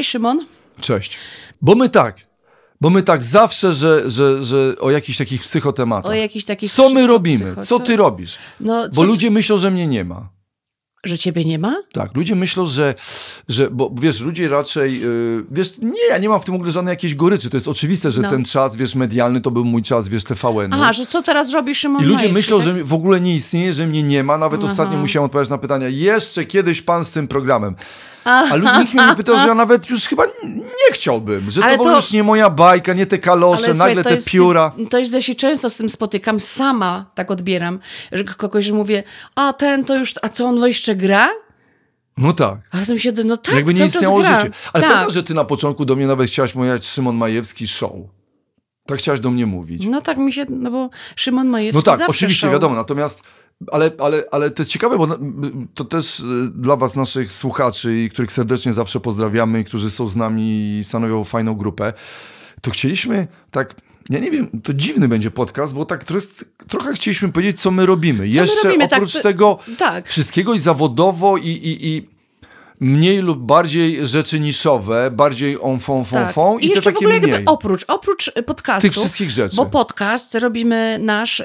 Cześć Szymon. Cześć. Bo my tak, bo my tak zawsze, że, że, że o jakichś takich psychotematach. O jakichś takich Co my robimy? psycho- Co ty robisz? No, Bo co- ludzie myślą, że mnie nie ma. Że ciebie nie ma? Tak, ludzie myślą, że, że bo wiesz, ludzie raczej, yy, wiesz, nie, ja nie mam w tym ogóle żadnej jakiejś goryczy, to jest oczywiste, że No. ten czas, wiesz, medialny to był mój czas, wiesz, TVN-u. Aha, że co teraz robi Szymon I ludzie Majewski, myślą, tak? że w ogóle nie istnieje, że mnie nie ma. Nawet Aha. ostatnio musiałem odpowiadać na pytania. Jeszcze kiedyś pan z tym programem. A lud- nikt mnie nie pytał, że ja nawet już chyba nie chciałbym. Że Ale to w to- już nie moja bajka, nie te kalosze, Ale nagle słuchaj, te jest, pióra. To jest, że się często z tym spotykam, sama tak odbieram, że kogoś że mówię, a ten to już, a co on jeszcze gra? No tak. A potem się, no tak, Jakby nie istniało gra. życie. Ale tak. że ty na początku do mnie nawet chciałaś mówić Szymon Majewski show. Tak chciałaś do mnie mówić. No tak mi się, no bo Szymon Majewski No tak, oczywiście, show. wiadomo. Natomiast, ale, ale, ale to jest ciekawe, bo to też y, dla was, naszych słuchaczy, których serdecznie zawsze pozdrawiamy, i którzy są z nami i stanowią fajną grupę, to chcieliśmy tak. Ja nie wiem, to dziwny będzie podcast, bo tak trochę, trochę chcieliśmy powiedzieć, co my robimy. Jeszcze robimy, tak, oprócz to- tego tak. wszystkiego i zawodowo, i, i, i mniej lub bardziej rzeczy niszowe, bardziej on fon, fon, Tak. fon I i, jeszcze w takie ogóle mniej. jakby oprócz, oprócz podcastu. Tych wszystkich rzeczy. Bo podcast robimy nasz, y,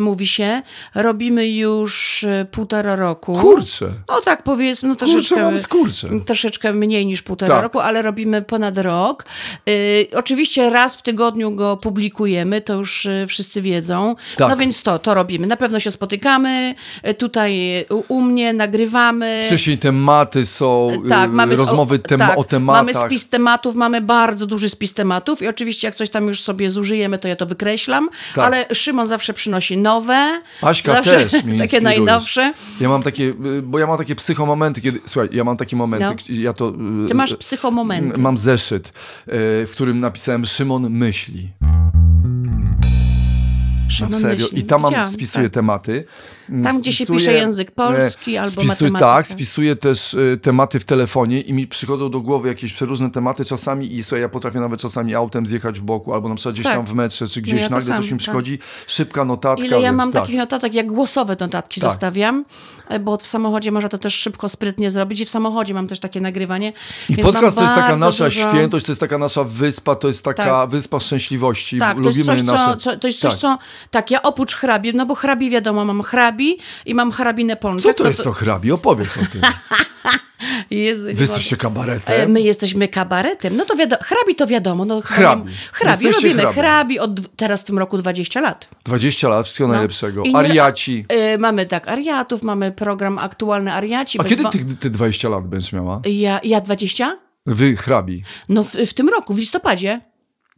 mówi się, robimy już y, półtora roku. Kurczę, No tak powiedzmy, no kurczę, troszeczkę, mam skurcze. troszeczkę mniej niż półtora Tak. roku, ale robimy ponad rok. Y, oczywiście raz w tygodniu go publikujemy, to już y, wszyscy wiedzą. Tak. No więc to, to robimy. Na pewno się spotykamy, y, tutaj y, u, u mnie nagrywamy. Wcześniej tematy są, Tak, y, mamy rozmowy o, tema, tak, o tematach. Mamy spis tematów, mamy bardzo duży spis tematów i oczywiście jak coś tam już sobie zużyjemy, to ja to wykreślam, Tak. ale Szymon zawsze przynosi nowe. Aśka zawsze też mnie Takie inspirujesz. najnowsze. Ja mam takie, y, bo ja mam takie psychomomenty, kiedy, słuchaj, ja mam takie momenty, No. ja to... y, Ty masz psychomomenty. Mam zeszyt, w którym napisałem Szymon myśli. Na Szymon serio. myśli. I tam mam, Widziałam, spisuję tak. tematy. Tam, gdzie się Spisuję, pisze język polski e, albo spisuję, matematyka. Tak, spisuję też y, tematy w telefonie i mi przychodzą do głowy jakieś przeróżne tematy czasami i słuchaj, ja potrafię nawet czasami autem zjechać w boku albo na przykład gdzieś Tak. tam w metrze czy gdzieś ja to nagle sam, coś mi tak. przychodzi, szybka notatka. Ile ja wiesz, mam tak. takich notatek, jak głosowe notatki Tak. zostawiam, e, bo w samochodzie można to też szybko, sprytnie zrobić i w samochodzie mam też takie nagrywanie. I więc podcast to jest taka nasza dużo- świętość, to jest taka nasza wyspa, to jest taka Tak. wyspa szczęśliwości. Tak, to jest Lubimy coś, nasze... co, co, to jest coś, tak. co, tak, ja oprócz hrabi, no bo hrabi wiadomo, mam hrabi i mam hrabinę pączek. Co to jest to hrabi? Opowiedz o tym. Jezu, Wy jesteście E, kabaretem? My jesteśmy kabaretem. No to wiadomo, hrabi to wiadomo. No, Hrabi. Hrabi, Jesteście robimy hrabi. hrabi od teraz w tym roku 20 lat. 20 lat, wszystkiego najlepszego. No. I nie- Ariaci. E, mamy tak, ariatów, mamy program aktualny ariaci. A kiedy ty, ty 20 lat będziesz miała? Ja, ja 20? Wy, hrabi. No w, w tym roku, w listopadzie.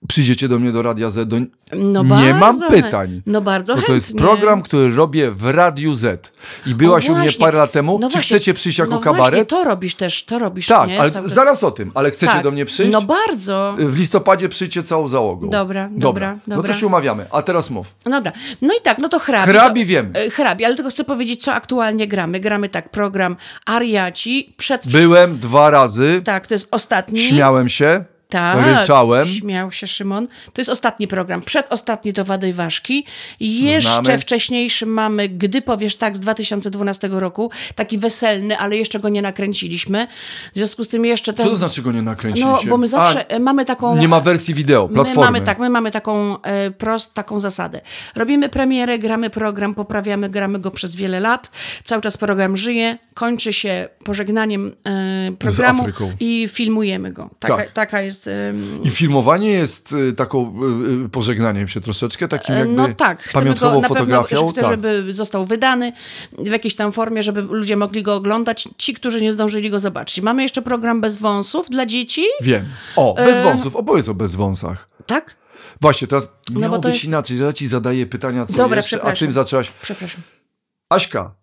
Przyjdziecie do mnie do Radia Z. Do... No Nie mam pytań. No bardzo Bo to jest chętnie. program, który robię w Radiu Z. I byłaś O, u mnie właśnie. parę lat temu. No Czy właśnie. chcecie przyjść jako no Właśnie, kabaret? to robisz też, to robisz, Tak, nie? ale Cały zaraz o tym. Ale chcecie Tak. do mnie przyjść? No bardzo. W listopadzie przyjdźcie całą załogą. Dobra, dobra, No dobra. to się umawiamy. A teraz mów. No Dobra, no i tak, no to hrabi. Hrabi to, wiemy. e, Hrabi, ale tylko chcę powiedzieć, co aktualnie gramy. Gramy tak, program Ariaci, przed... Byłem dwa razy, Tak, to jest ostatni. śmiałem się, Tak, ryczałem. Śmiał się Szymon. To jest ostatni program. Przedostatni to Wady i Ważki. Jeszcze Znamy. wcześniejszy mamy, gdy powiesz tak, z 2012 roku. Taki weselny, ale jeszcze go nie nakręciliśmy. W związku z tym jeszcze to... Co to znaczy go nie nakręciliście? No, bo my zawsze e, mamy taką... A, nie ma wersji wideo, My platformy. mamy tak, my mamy taką e, prost, taką zasadę. Robimy premierę, gramy program, poprawiamy, gramy go przez wiele lat. Cały czas program żyje, kończy się pożegnaniem e, programu i filmujemy go. Taka, Tak. taka jest. Em, I filmowanie jest y, taką y, y, pożegnaniem się troszeczkę, takim jakby no tak, pamiątkową go, fotografią. Pewno, chcę, tak. żeby został wydany w jakiejś tam formie, żeby ludzie mogli go oglądać, ci, którzy nie zdążyli go zobaczyć. Mamy jeszcze program bez wąsów dla dzieci, Wiem. O, bez E, wąsów. Opowiedz o bez wąsach. tak? Właśnie, teraz bo miało to być jest- inaczej, że ja ci zadaję pytania, co Dobra, jeszcze, a przepraszam. ty zaczęłaś... Przepraszam. Aśka,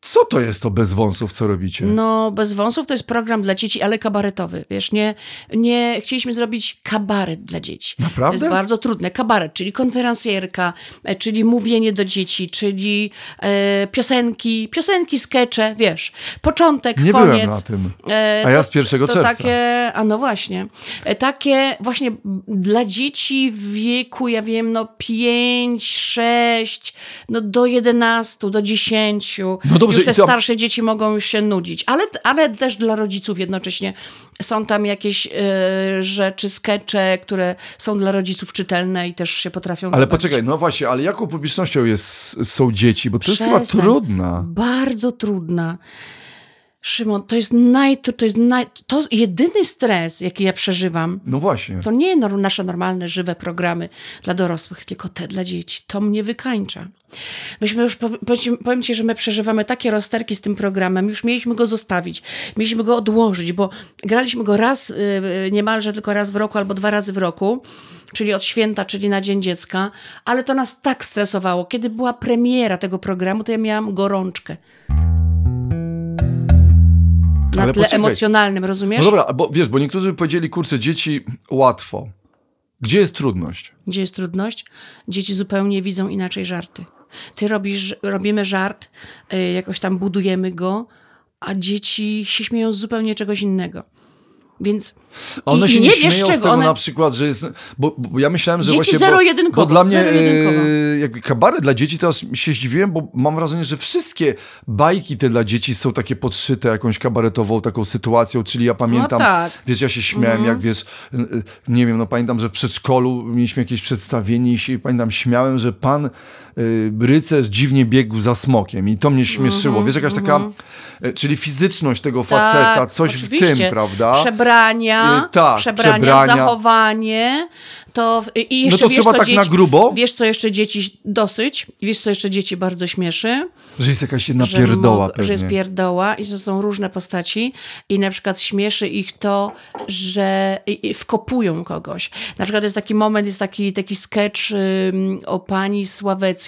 co to jest to bez wąsów, co robicie? No, bez wąsów to jest program dla dzieci, ale kabaretowy. Wiesz, nie, nie chcieliśmy zrobić kabaret dla dzieci. Naprawdę? To jest bardzo trudne. Kabaret, czyli konferencjerka, e, czyli mówienie do dzieci, czyli e, piosenki, piosenki, skecze, wiesz. Początek, Nie koniec. byłem na tym. E, A ja to- z 1 to czerwca. takie, a no właśnie, E, takie właśnie dla dzieci w wieku, ja wiem, no 5, 6, no do 11, do 10. No dobrze, już te to- starsze dzieci mogą już się nudzić, ale, ale też dla rodziców jednocześnie są tam jakieś e, rzeczy, skecze, które są dla rodziców czytelne i też się potrafią Ale zobaczyć. poczekaj, no właśnie, ale jaką publicznością jest, są dzieci? Bo to jest chyba Przestań. trudna. Bardzo trudna. Szymon, to jest naj, to jest naj, to jedyny stres, jaki ja przeżywam, No właśnie. to nie nasze normalne, żywe programy dla dorosłych, tylko te dla dzieci. To mnie wykańcza. Myśmy już, pow- powiem, ci, że my przeżywamy takie rozterki z tym programem, już mieliśmy go zostawić, mieliśmy go odłożyć, bo graliśmy go raz, yy, niemalże tylko raz w roku albo dwa razy w roku, czyli od święta, czyli na Dzień Dziecka, ale to nas tak stresowało. Kiedy była premiera tego programu, to ja miałam gorączkę. Na Ale tle poczekaj. emocjonalnym, rozumiesz? No dobra, bo wiesz, bo niektórzy by powiedzieli, kurczę, dzieci łatwo. Gdzie jest trudność? Gdzie jest trudność? Dzieci zupełnie widzą inaczej żarty. Ty robisz, robimy żart, y, jakoś tam budujemy go, a dzieci się śmieją z zupełnie czegoś innego. Więc one i, się nie, nie śmieją z tego One, na przykład, że jest... Bo, bo ja myślałem, że Dzieci właśnie... zero-jedynkowo, Bo, bo dla mnie e, jakby kabaret dla dzieci, aż się zdziwiłem, bo mam wrażenie, że wszystkie bajki te dla dzieci są takie podszyte jakąś kabaretową taką sytuacją, czyli ja pamiętam, tak. wiesz, ja się śmiałem, jak wiesz, y, nie wiem, no pamiętam, że w przedszkolu mieliśmy jakieś przedstawienie i się, pamiętam, śmiałem, że pan rycerz dziwnie biegł za smokiem i to mnie śmieszyło. Wiesz, jakaś taka, y, czyli fizyczność tego faceta, tak, coś w oczywiście. tym, prawda? Przebrania, Y, tak, przebrania, przebrania. zachowanie. To, w- I jeszcze to wiesz, trzeba tak dzieci, na grubo? Wiesz, co jeszcze dzieci dosyć? Wiesz, co jeszcze dzieci bardzo śmieszy? Że jest jakaś jedna że, pierdoła że jest pierdoła i że są różne postaci i na przykład śmieszy ich to, że wkopują kogoś. Na przykład jest taki moment, jest taki, taki sketch o pani Sławeckiej.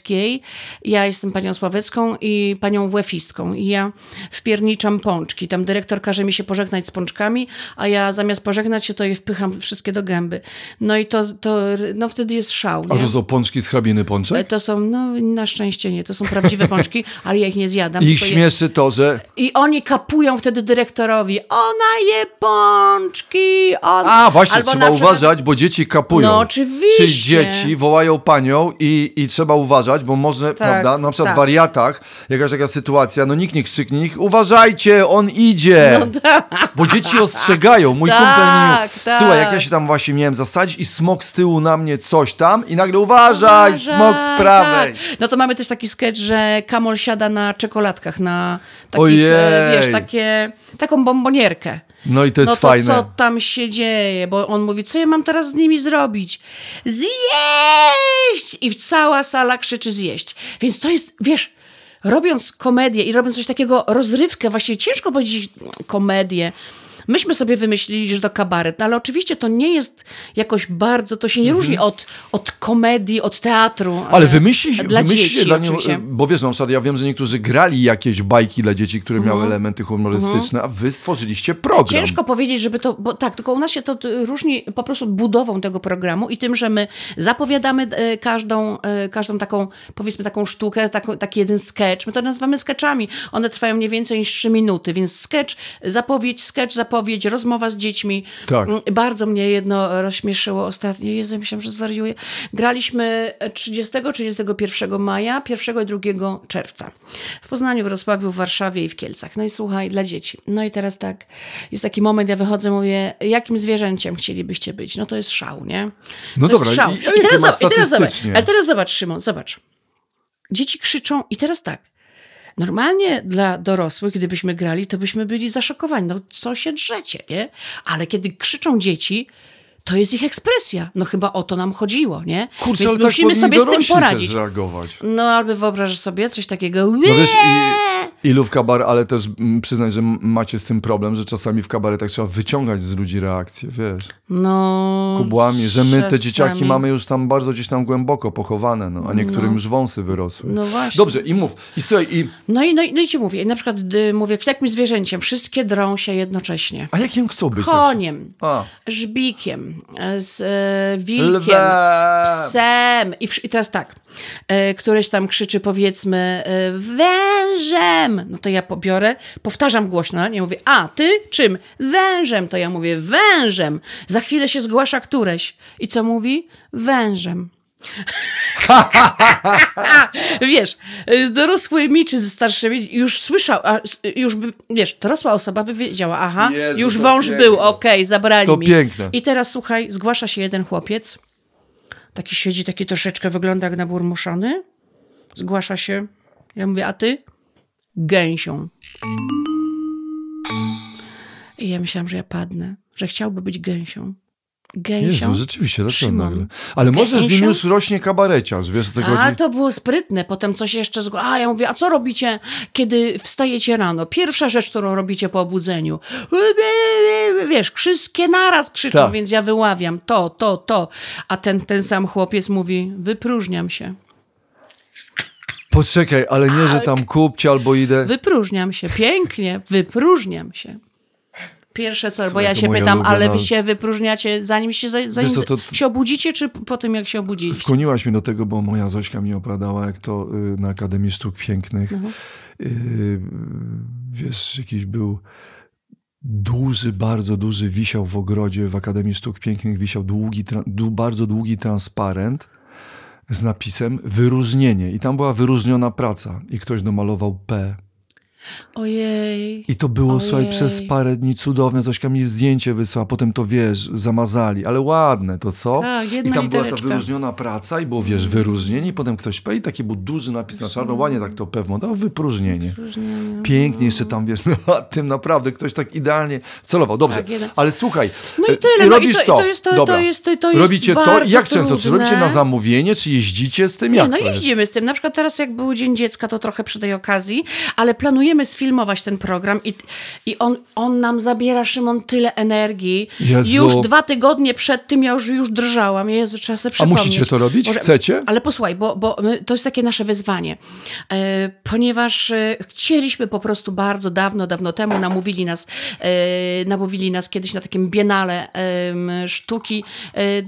Ja jestem panią Sławecką i panią Wefistką i ja wpierniczam pączki. Tam dyrektor każe mi się pożegnać z pączkami, a ja zamiast pożegnać się, to je wpycham wszystkie do gęby. No i to, to no wtedy jest szał, A nie? to są pączki z hrabiny E, pączek? To są, no na szczęście nie, to są prawdziwe pączki, ale ja ich nie zjadam. I ich tylko je- śmieszy to, że i oni kapują wtedy dyrektorowi. Ona je pączki. On... A, właśnie, Albo trzeba przykład- uważać, bo dzieci kapują. No, oczywiście. Czyli dzieci wołają panią i, i trzeba uważać, bo może, prawda, na przykład tak. w wariatach, jakaś taka sytuacja, no nikt nie krzyknie, nikt, uważajcie, on idzie. No tak. Bo dzieci ostrzegają. Mój Tak, kumpel mi tak. Słuchaj, jak ja się tam właśnie miałem zasadzić i smok z tyłu na mnie coś tam i nagle uważaj, smok z prawej. Tak. No to mamy też taki sketch, że Kamol siada na czekoladkach, na takich, Ojej. e, wiesz, takie, taką bombonierkę. No i to jest no to fajne. co tam się dzieje? Bo on mówi, co ja mam teraz z nimi zrobić? Zjeść! I cała sala krzyczy zjeść. Więc to jest, wiesz, robiąc komedię i robiąc coś takiego, rozrywkę, właściwie ciężko powiedzieć komedię, Myśmy sobie wymyślili, że to kabaret, no ale oczywiście to nie jest jakoś bardzo, to się nie różni od, od komedii, od teatru. Mhm. Ale wymyślić, dla wymyślić dzieci dla bo wiesz, na przykład ja wiem, że niektórzy grali jakieś bajki dla dzieci, które Mhm. miały elementy humorystyczne, a wy stworzyliście program. Ciężko powiedzieć, żeby to, bo tak, tylko u nas się to y, różni po prostu budową tego programu i tym, że my zapowiadamy e, każdą, e, każdą taką, powiedzmy taką sztukę, taką, taki jeden sketch, my to nazywamy sketchami. One trwają nie więcej niż 3 minuty, więc sketch, zapowiedź, sketch, zapowiedź, rozmowa z dziećmi. Tak. Mm, Bardzo mnie jedno rozśmieszyło ostatnio, Jezu, myślałam, że zwariuję. Graliśmy 30-31 maja, 1 i 2 czerwca. W Poznaniu, w Wrocławiu, w Warszawie i w Kielcach. No i słuchaj, dla dzieci. No i teraz tak, jest taki moment, ja wychodzę, mówię, jakim zwierzęciem chcielibyście być? No to jest szał, nie? No to dobra, szał. i- jakie teraz, i teraz zobacz, ale teraz zobacz, Szymon, zobacz. Dzieci krzyczą i teraz tak. Normalnie dla dorosłych, gdybyśmy grali, to byśmy byli zaszokowani. No co się drzecie, nie? Ale kiedy krzyczą dzieci, to jest ich ekspresja. No chyba o to nam chodziło, nie? Kurczę, Więc tak musimy powinni sobie z tym poradzić. No albo wyobrażasz sobie coś takiego. No wiesz, i, ilu w kabaret, ale też mm, przyznaj, że m- macie z tym problem, że czasami w kabaretach trzeba wyciągać z ludzi reakcje, wiesz, No. kubłami, że my te dzieciaki mamy już tam bardzo gdzieś tam głęboko pochowane, no, a niektórym już wąsy wyrosły. No właśnie. Dobrze, i mów, i słuchaj, i, No i, no, i- no i ci mówię, na przykład y, mówię, jakim zwierzęciem, wszystkie drą się jednocześnie. a jakim chcą być? tak? Koniem, żbikiem, z e, wilkiem, psem. I, wsz- I teraz tak, e, któryś tam krzyczy powiedzmy e, wężem. No to ja pobiorę, powtarzam głośno, nie mówię, a ty czym? Wężem. To ja mówię wężem. Za chwilę się zgłasza któreś. I co mówi? Wężem. wiesz, z dorosłymi czy ze starszymi już słyszał, a, już by, wiesz, dorosła osoba by wiedziała, aha, Jezu, już wąż piękne. był, okej, zabrali To mi. piękne. I teraz słuchaj, zgłasza się jeden chłopiec, taki siedzi, taki troszeczkę wygląda jak naburmuszony, zgłasza się, ja mówię, a ty? Gęsią. I ja myślałam, że ja padnę, że chciałby być gęsią. Gęsią. Jezu, rzeczywiście, dlaczego nagle? Ale może z już rośnie kabareciarz, wiesz co A chodzi? to było sprytne. Potem coś jeszcze. zgł- A ja mówię, a co robicie, kiedy wstajecie rano? Pierwsza rzecz, którą robicie po obudzeniu. Wiesz, wszystkie naraz krzyczą, Tak. więc ja wyławiam to, to, to. A ten, ten sam chłopiec mówi, wypróżniam się. Poczekaj, ale nie, że tam kupcie albo idę. Wypróżniam się. Pięknie, wypróżniam się. Pierwsze co, bo ja się pytam, ale wy ulubiona- się wypróżniacie zanim się, za- zanim co, to- się obudzicie, czy po tym jak się obudziliście? Skłoniłaś mnie do tego, bo moja Zośka mi opowiadała, jak to y, na Akademii Sztuk Pięknych, Mhm. y, wiesz, jakiś był duży, bardzo duży, wisiał w ogrodzie w Akademii Sztuk Pięknych, wisiał długi, dłu- bardzo długi transparent z napisem wyróżnienie. I tam była wyróżniona praca. I ktoś domalował P. Ojej. I to było, Ojej. słuchaj, przez parę dni cudowne. Zośka mi zdjęcie wysłała, potem to, wiesz, zamazali. Ale ładne, to co? Tak, I jedna tam była ta litereczka. wyróżniona praca i było, wiesz, wyróżnienie i potem ktoś i taki był duży napis na czarno, ładnie tak to pewno, no wypróżnienie. Wypróżnienie. Pięknie jeszcze tam, wiesz, no, tym naprawdę ktoś tak idealnie celował. Dobrze, Tak, ale słuchaj, No i e, tyle, ty no i robisz to- to, to jest- to- Dobra. to jest- to jest Robicie to, jak często? Czy trudne. robicie na zamówienie, czy jeździcie z tym? Nie, Jak no jeździmy z tym. Na przykład teraz, jak był Dzień Dziecka, to trochę przy tej okazji, ale planujemy sfilmować ten program i, i on, on nam zabiera, Szymon, tyle energii. Jezu. Już dwa tygodnie przed tym ja już, już drżałam. Jezu, trzeba sobie A przypomnieć. musicie to robić? Chcecie? Ale posłuchaj, bo, bo my, to jest takie nasze wyzwanie. E, ponieważ e, chcieliśmy po prostu bardzo dawno, dawno temu, namówili nas, e, namówili nas kiedyś na takim biennale sztuki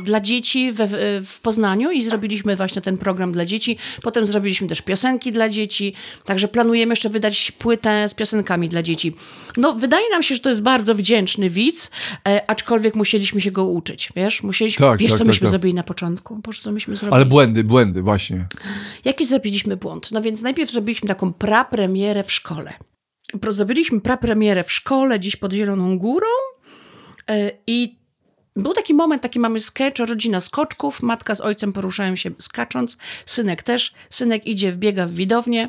dla dzieci we, w- w Poznaniu i zrobiliśmy właśnie ten program dla dzieci. Potem zrobiliśmy też piosenki dla dzieci, także planujemy jeszcze wydać płytę z piosenkami dla dzieci. No, wydaje nam się, że to jest bardzo wdzięczny widz, e, aczkolwiek musieliśmy się go uczyć, wiesz? Musieliśmy, Tak, wiesz, tak, co tak, myśmy tak. zrobili na początku? Boże, co myśmy zrobili? Ale błędy, błędy, właśnie. Jaki zrobiliśmy błąd? No więc najpierw zrobiliśmy taką prapremierę w szkole. Zrobiliśmy prapremierę w szkole, gdzieś pod Zieloną Górą e, i był taki moment, taki mamy sketch, rodzina skoczków, matka z ojcem poruszają się skacząc, synek też, synek idzie, wbiega w widownię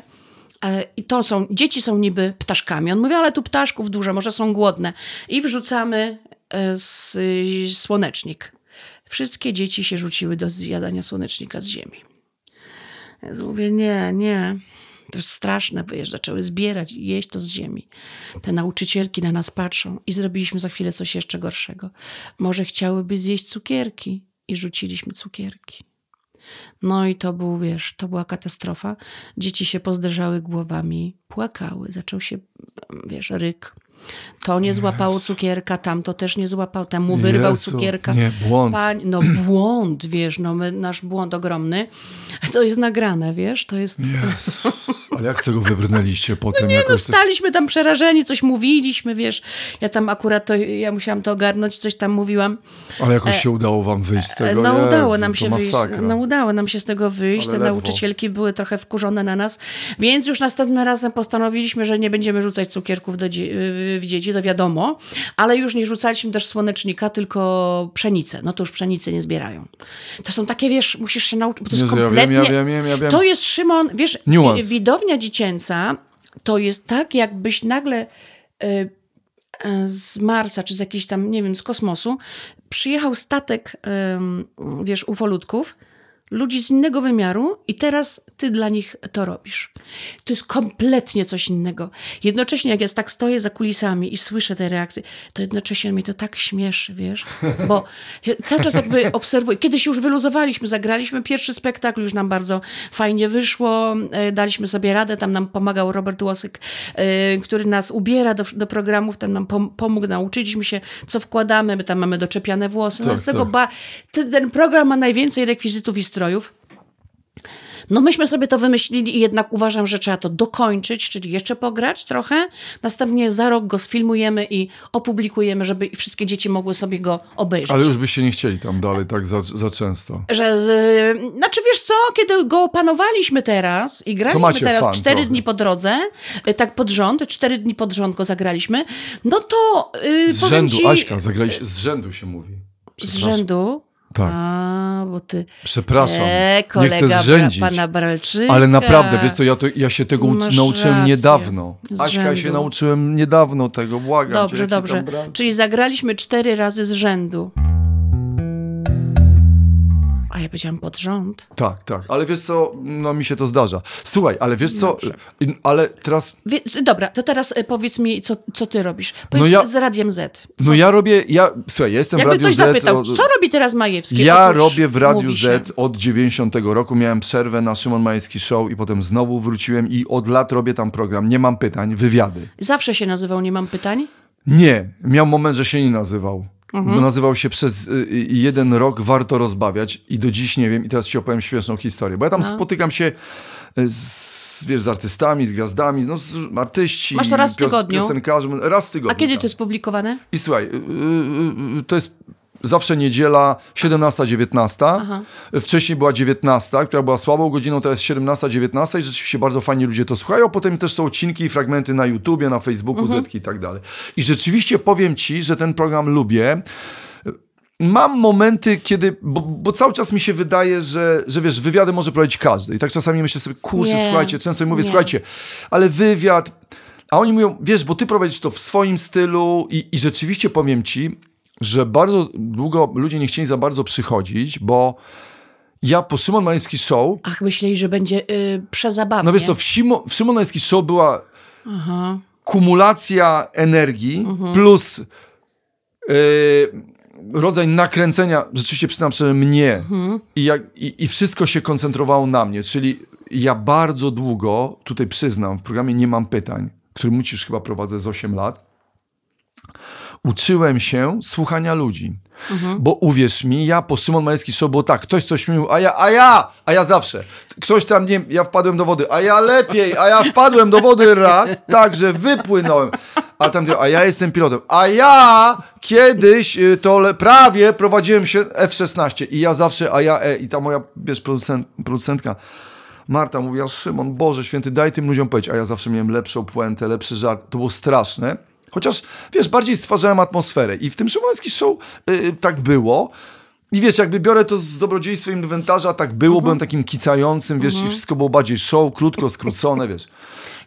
i to są, dzieci są niby ptaszkami. On mówi, ale tu ptaszków dużo, może są głodne. I wrzucamy e, z, słonecznik. Wszystkie dzieci się rzuciły do zjadania słonecznika z ziemi. Jezu, mówię, nie, nie. To jest straszne, bo zaczęły zbierać i jeść to z ziemi. Te nauczycielki na nas patrzą i zrobiliśmy za chwilę coś jeszcze gorszego. Może chciałyby zjeść cukierki i rzuciliśmy cukierki. No i to był, wiesz, to była katastrofa. Dzieci się pozderzały głowami, płakały. Zaczął się, wiesz, ryk. To nie złapało cukierka, tamto też nie złapał, temu wyrwał Jezu, cukierka. Nie, błąd. Pań, no błąd, wiesz, no my, nasz błąd ogromny. To jest nagrane, wiesz, to jest... Jezu. Ale jak z tego wybrnęliście potem? Nie, no staliśmy tam przerażeni, coś mówiliśmy, wiesz. Ja tam akurat to, ja musiałam to ogarnąć, coś tam mówiłam. Ale jakoś się udało wam wyjść z tego? No udało Jezu, nam to się wyjść. No udało nam się z tego wyjść. Ale Te ledwo. nauczycielki były trochę wkurzone na nas, więc już następnym razem postanowiliśmy, że nie będziemy rzucać cukierków do dzie- w dzieci, to wiadomo, ale już nie rzucaliśmy też słonecznika, tylko pszenicę. No to już pszenicy nie zbierają. To są takie, wiesz, musisz się nauczyć, bo to jest Jezu, wiem, kompletnie... ja wiem, ja wiem, ja wiem. To jest, Szymon, wiesz, Niuans. wi- widownia dziecięca to jest tak, jakbyś nagle y, y, z Marsa, czy z jakiejś tam, nie wiem, z kosmosu, przyjechał statek, wiesz, ufolutków, ludzi z innego wymiaru i teraz ty dla nich to robisz. To jest kompletnie coś innego. Jednocześnie jak ja tak stoję za kulisami i słyszę te reakcje, to jednocześnie mnie to tak śmieszy, wiesz, bo cały czas jakby obserwuję. Kiedyś już wyluzowaliśmy, zagraliśmy pierwszy spektakl, już nam bardzo fajnie wyszło, e, daliśmy sobie radę, tam nam pomagał Robert Łosyk, e, który nas ubiera do, do programów, tam nam pom- pomógł, nauczyliśmy się, co wkładamy, my tam mamy doczepiane włosy, no Tak, z tego tak. ba- ten program ma najwięcej rekwizytów i strojów. No myśmy sobie to wymyślili i jednak uważam, że trzeba to dokończyć, czyli jeszcze pograć trochę. Następnie za rok go sfilmujemy i opublikujemy, żeby wszystkie dzieci mogły sobie go obejrzeć. Ale już byście nie chcieli tam dalej tak za, za często. Że z, znaczy wiesz co, kiedy go opanowaliśmy teraz i graliśmy teraz cztery dni po drodze, y, tak pod rząd, cztery dni pod rząd go zagraliśmy, no to yy, Z rzędu, ci, Aśka, zagraliście, z rzędu się mówi. z rzędu. Tak. A, bo ty. Przepraszam, E, nie kolega chcę zrzędzić. pana Bralczyka. Ale naprawdę, wiesz co, ja, to, ja się tego Masz nauczyłem rację. niedawno. Z Aśka, ja się rzędu. nauczyłem niedawno tego, błagam cię, Dobrze, tam dobrze. Czyli zagraliśmy cztery razy z rzędu. A ja powiedziałam pod rząd. Tak, tak, ale wiesz co, no mi się to zdarza. Słuchaj, ale wiesz co, Dobrze. ale teraz, Więc, dobra, to teraz y, powiedz mi, co, co ty robisz. Powiedz ja- z Radiem Z. no ja robię, ja, słuchaj, ja jestem w Jakby Radiu ktoś Z. zapytał, od- co robi teraz Majewski? Ja robię w Radiu. Z od 90 roku. Miałem przerwę na Szymon Majewski Show i potem znowu wróciłem i od lat robię tam program. Nie mam pytań, wywiady. Zawsze się nazywał Nie mam pytań? Nie, miał moment, że się nie nazywał. Mhm. Bo nazywał się przez y, y, jeden rok Warto Rozbawiać i do dziś nie wiem i teraz ci opowiem śmieszną historię. Bo ja tam No. spotykam się y, z, wiesz, z artystami, z gwiazdami, no z artyści. Masz to raz w tygodniu? Piosenkarzy, raz w tygodniu. A kiedy tak. to jest publikowane? I słuchaj, to jest zawsze niedziela 17-19. Aha. Wcześniej była 19, która była słabą godziną, to jest 17-19 i rzeczywiście bardzo fajnie ludzie to słuchają. Potem też są odcinki i fragmenty na YouTubie, na Facebooku, Mhm. Zetki i tak dalej. I rzeczywiście powiem ci, że ten program lubię. Mam momenty, kiedy, bo, bo cały czas mi się wydaje, że, że wiesz, wywiady może prowadzić każdy. I tak czasami myślę sobie, kurczę, Nie, słuchajcie, często mówię, nie. słuchajcie, ale wywiad, a oni mówią, wiesz, bo ty prowadzisz to w swoim stylu i, i rzeczywiście powiem ci, że bardzo długo ludzie nie chcieli za bardzo przychodzić, bo ja po Szymon Majewski Show, Ach, myśleli, że będzie y, przezabawnie. no wiesz co, w, Simo, w Szymon Majewski Show była Aha. kumulacja energii plus yy, rodzaj nakręcenia, rzeczywiście przyznam szczerze, mnie I, jak, i, i wszystko się koncentrowało na mnie, czyli ja bardzo długo, tutaj przyznam, w programie Nie mam pytań, który musisz chyba prowadzę z 8 lat, uczyłem się słuchania ludzi. Bo uwierz mi, ja po Szymon Majewski Show było tak, ktoś coś mówił, a ja, a ja, a ja zawsze. Ktoś tam, nie ja wpadłem do wody, a ja lepiej, a ja wpadłem do wody raz, tak, że wypłynąłem. A tam, a ja jestem pilotem. A ja kiedyś y, to le, prawie prowadziłem się F-16 i ja zawsze, a ja, e, i ta moja, wiesz, producent, producentka, Marta mówiła, Szymon, Boże święty, daj tym ludziom powiedzieć. A ja zawsze miałem lepszą puentę, lepszy żart. To było straszne. Chociaż, wiesz, bardziej stwarzałem atmosferę. I w tym Szymoński show yy, tak było. I wiesz, jakby biorę to z dobrodziejstwem inwentarza, tak było, byłem takim kicającym, wiesz, i wszystko było bardziej show, krótko, skrócone, wiesz.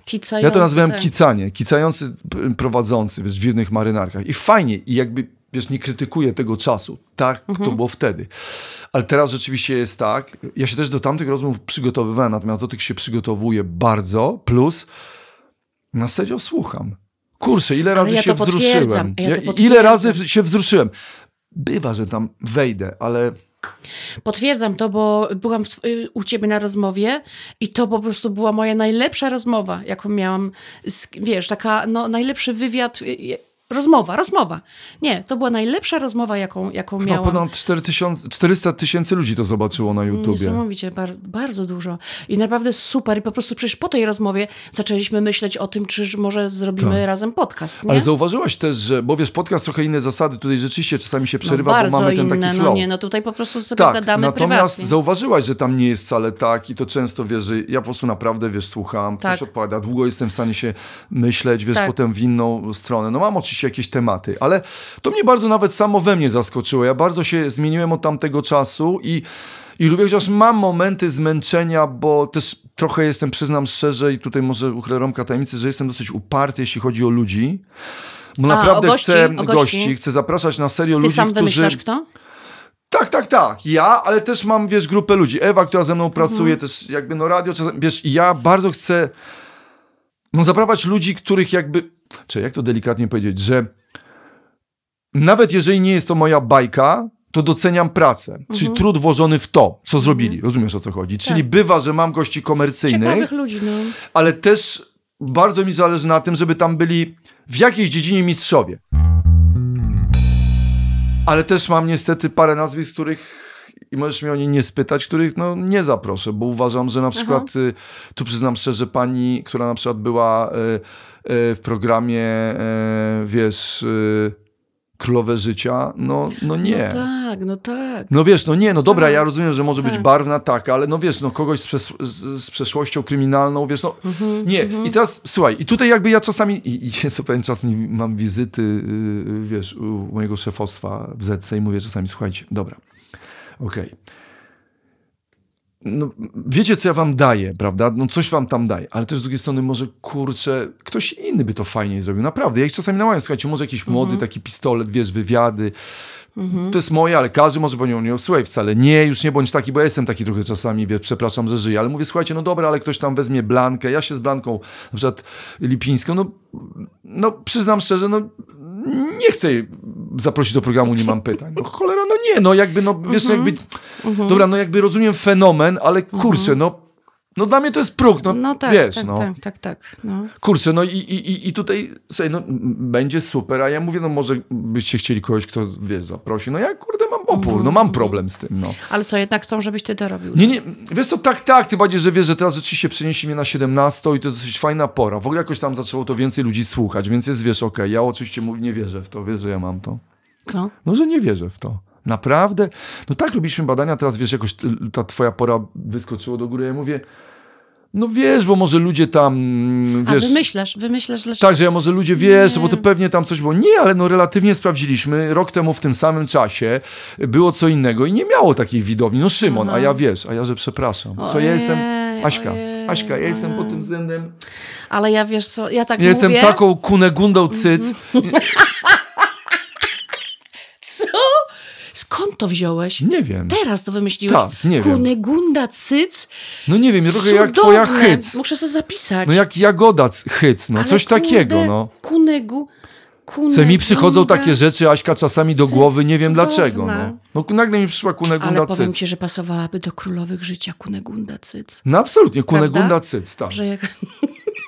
Kicający, Ja to nazywałem tak. kicanie, kicający prowadzący, wiesz, w jednych marynarkach. I fajnie, i jakby, wiesz, nie krytykuję tego czasu. Tak to było wtedy. Ale teraz rzeczywiście jest tak. Ja się też do tamtych rozmów przygotowywałem, natomiast do tych się przygotowuję bardzo. Plus na serio słucham. Kurczę, ile razy ja się wzruszyłem. ja ile razy się wzruszyłem. Bywa, że tam wejdę, ale Potwierdzam to, bo byłam y, u ciebie na rozmowie i to po prostu była moja najlepsza rozmowa, jaką miałam. Z, wiesz, taka no, najlepszy wywiad. Rozmowa, rozmowa. Nie, to była najlepsza rozmowa, jaką, jaką miałam. ponad 4000 400 tysięcy ludzi to zobaczyło na YouTubie. Niesamowicie, bar bardzo dużo. I naprawdę super. I po prostu przecież po tej rozmowie zaczęliśmy myśleć o tym, czy może zrobimy Tak. razem podcast. Nie? Ale zauważyłaś też, że, bo wiesz, podcast trochę inne zasady, tutaj rzeczywiście czasami się przerywa, no, bo mamy ten inne, taki no flow. nie, no tutaj po prostu sobie tak, gadamy natomiast prywatnie. zauważyłaś, że tam nie jest wcale tak i to często, wiesz, że ja po prostu naprawdę, wiesz, słucham, Tak. ktoś odpowiada, długo jestem w stanie się myśleć, wiesz, Tak. potem w inną stronę. No mam oczywiście jakieś tematy, ale to mnie bardzo nawet samo we mnie zaskoczyło. Ja bardzo się zmieniłem od tamtego czasu i i lubię, chociaż mam momenty zmęczenia, bo też trochę jestem, przyznam szczerze, i tutaj może uchylę rąbka tajemnicy, że jestem dosyć uparty, jeśli chodzi o ludzi. Bo A, naprawdę gości, chcę gości. gości, chcę zapraszać na serio Ty ludzi, sam którzy... kto? Tak, tak, tak. Ja, ale też mam, wiesz, grupę ludzi. Ewa, która ze mną pracuje, Mhm. też jakby no radio, czasem, wiesz, ja bardzo chcę no zaprawać ludzi, których jakby, czy jak to delikatnie powiedzieć, że nawet jeżeli nie jest to moja bajka, to doceniam pracę, Mhm. czyli trud włożony w to, co zrobili. Rozumiesz, o co chodzi? Czyli bywa, że mam gości komercyjnych, Tak. Ciekawych ludzi, no. ale też bardzo mi zależy na tym, żeby tam byli w jakiejś dziedzinie mistrzowie. Ale też mam niestety parę nazwisk, których i możesz mnie o nie nie spytać, których no nie zaproszę, bo uważam, że na przykład, y, tu przyznam szczerze, pani, która na przykład była y, y, w programie, wiesz, Królowe Życia, no, no nie. No tak, no tak. No wiesz, no nie, no dobra, Tak. ja rozumiem, że może być Tak. barwna, tak, ale no wiesz, no kogoś z, z, przeszłością kryminalną, wiesz, no Mhm, nie. I teraz, słuchaj, i tutaj jakby ja czasami, i, i co pewien czas mi, mam wizyty, yy, wiesz, u mojego szefostwa w ZC i mówię czasami, słuchajcie, dobra, okej. No, wiecie, co ja wam daję, prawda? No coś wam tam daję, ale też z drugiej strony może, kurczę, ktoś inny by to fajniej zrobił, naprawdę. Ja ich czasami namawiam, słuchajcie, może jakiś młody taki pistolet, wiesz, wywiady, to jest moje, ale każdy może powiedzieć, nie, słuchaj, wcale nie, już nie bądź taki, bo ja jestem taki trochę czasami, przepraszam, że żyję, ale mówię, słuchajcie, no dobra, ale ktoś tam weźmie Blankę, ja się z Blanką, na przykład Lipińską, no, no przyznam szczerze, no nie chcę zaprosić do programu, nie mam pytań. No cholera, no nie, no jakby, no wiesz, jakby, dobra, no jakby rozumiem fenomen, ale kurczę, no, no dla mnie to jest próg, no, No tak, wiesz, tak, no. tak, tak, tak. No. Kurczę, no i, i, i- tutaj, słuchaj, no będzie super, a ja mówię, no może byście chcieli kogoś, kto, wiesz, zaprosi. No ja, kurde, mam opór, no mam problem z tym, no. Ale co, jednak chcą, żebyś ty to robił? Nie, nie, wiesz co, tak, tak, ty bardziej, że wiesz, że teraz rzeczywiście przenieśli mnie na 17 i to jest dosyć fajna pora. W ogóle jakoś tam zaczęło to więcej ludzi słuchać, więc jest, wiesz, okej, ja oczywiście mówię, nie wierzę w to, wiesz, że ja mam to. Co? No, że nie wierzę w to. Naprawdę? No tak, robiliśmy badania, teraz wiesz, jakoś y, ta twoja pora wyskoczyło do góry, ja mówię, no wiesz, bo może ludzie tam, A wiesz... wymyślasz, wymyślasz dlaczego? Tak, że ja może ludzie wiesz, Nie. bo to pewnie tam coś było. Nie, ale no relatywnie sprawdziliśmy. Rok temu w tym samym czasie było co innego i nie miało takiej widowni. No Szymon, a ja wiesz, a ja, że przepraszam. Co ja jestem... Aśka, ojej, Aśka, ja jestem pod tym względem... Ale ja wiesz co, ja tak Ja jestem mówię... taką kunegundą cyc. Co? Skąd to wziąłeś? Nie wiem. Teraz to wymyśliłeś? Tak, nie wiem. Kunegunda cyc? No nie wiem, trochę jak twoja Cudowne. hyc. Muszę sobie zapisać. No jak jagoda c- hyc, no Ale coś kurde, takiego, no. Kunegu... Co mi przychodzą kunegunda- takie rzeczy, Aśka, czasami do głowy, nie wiem dlaczego, no. No nagle mi przyszła kunegunda Ale powiem cyc. ci, że pasowałaby do królowych życia Kunegunda cyc. No absolutnie, kunegunda Prawda? cyc, tak. Że jak...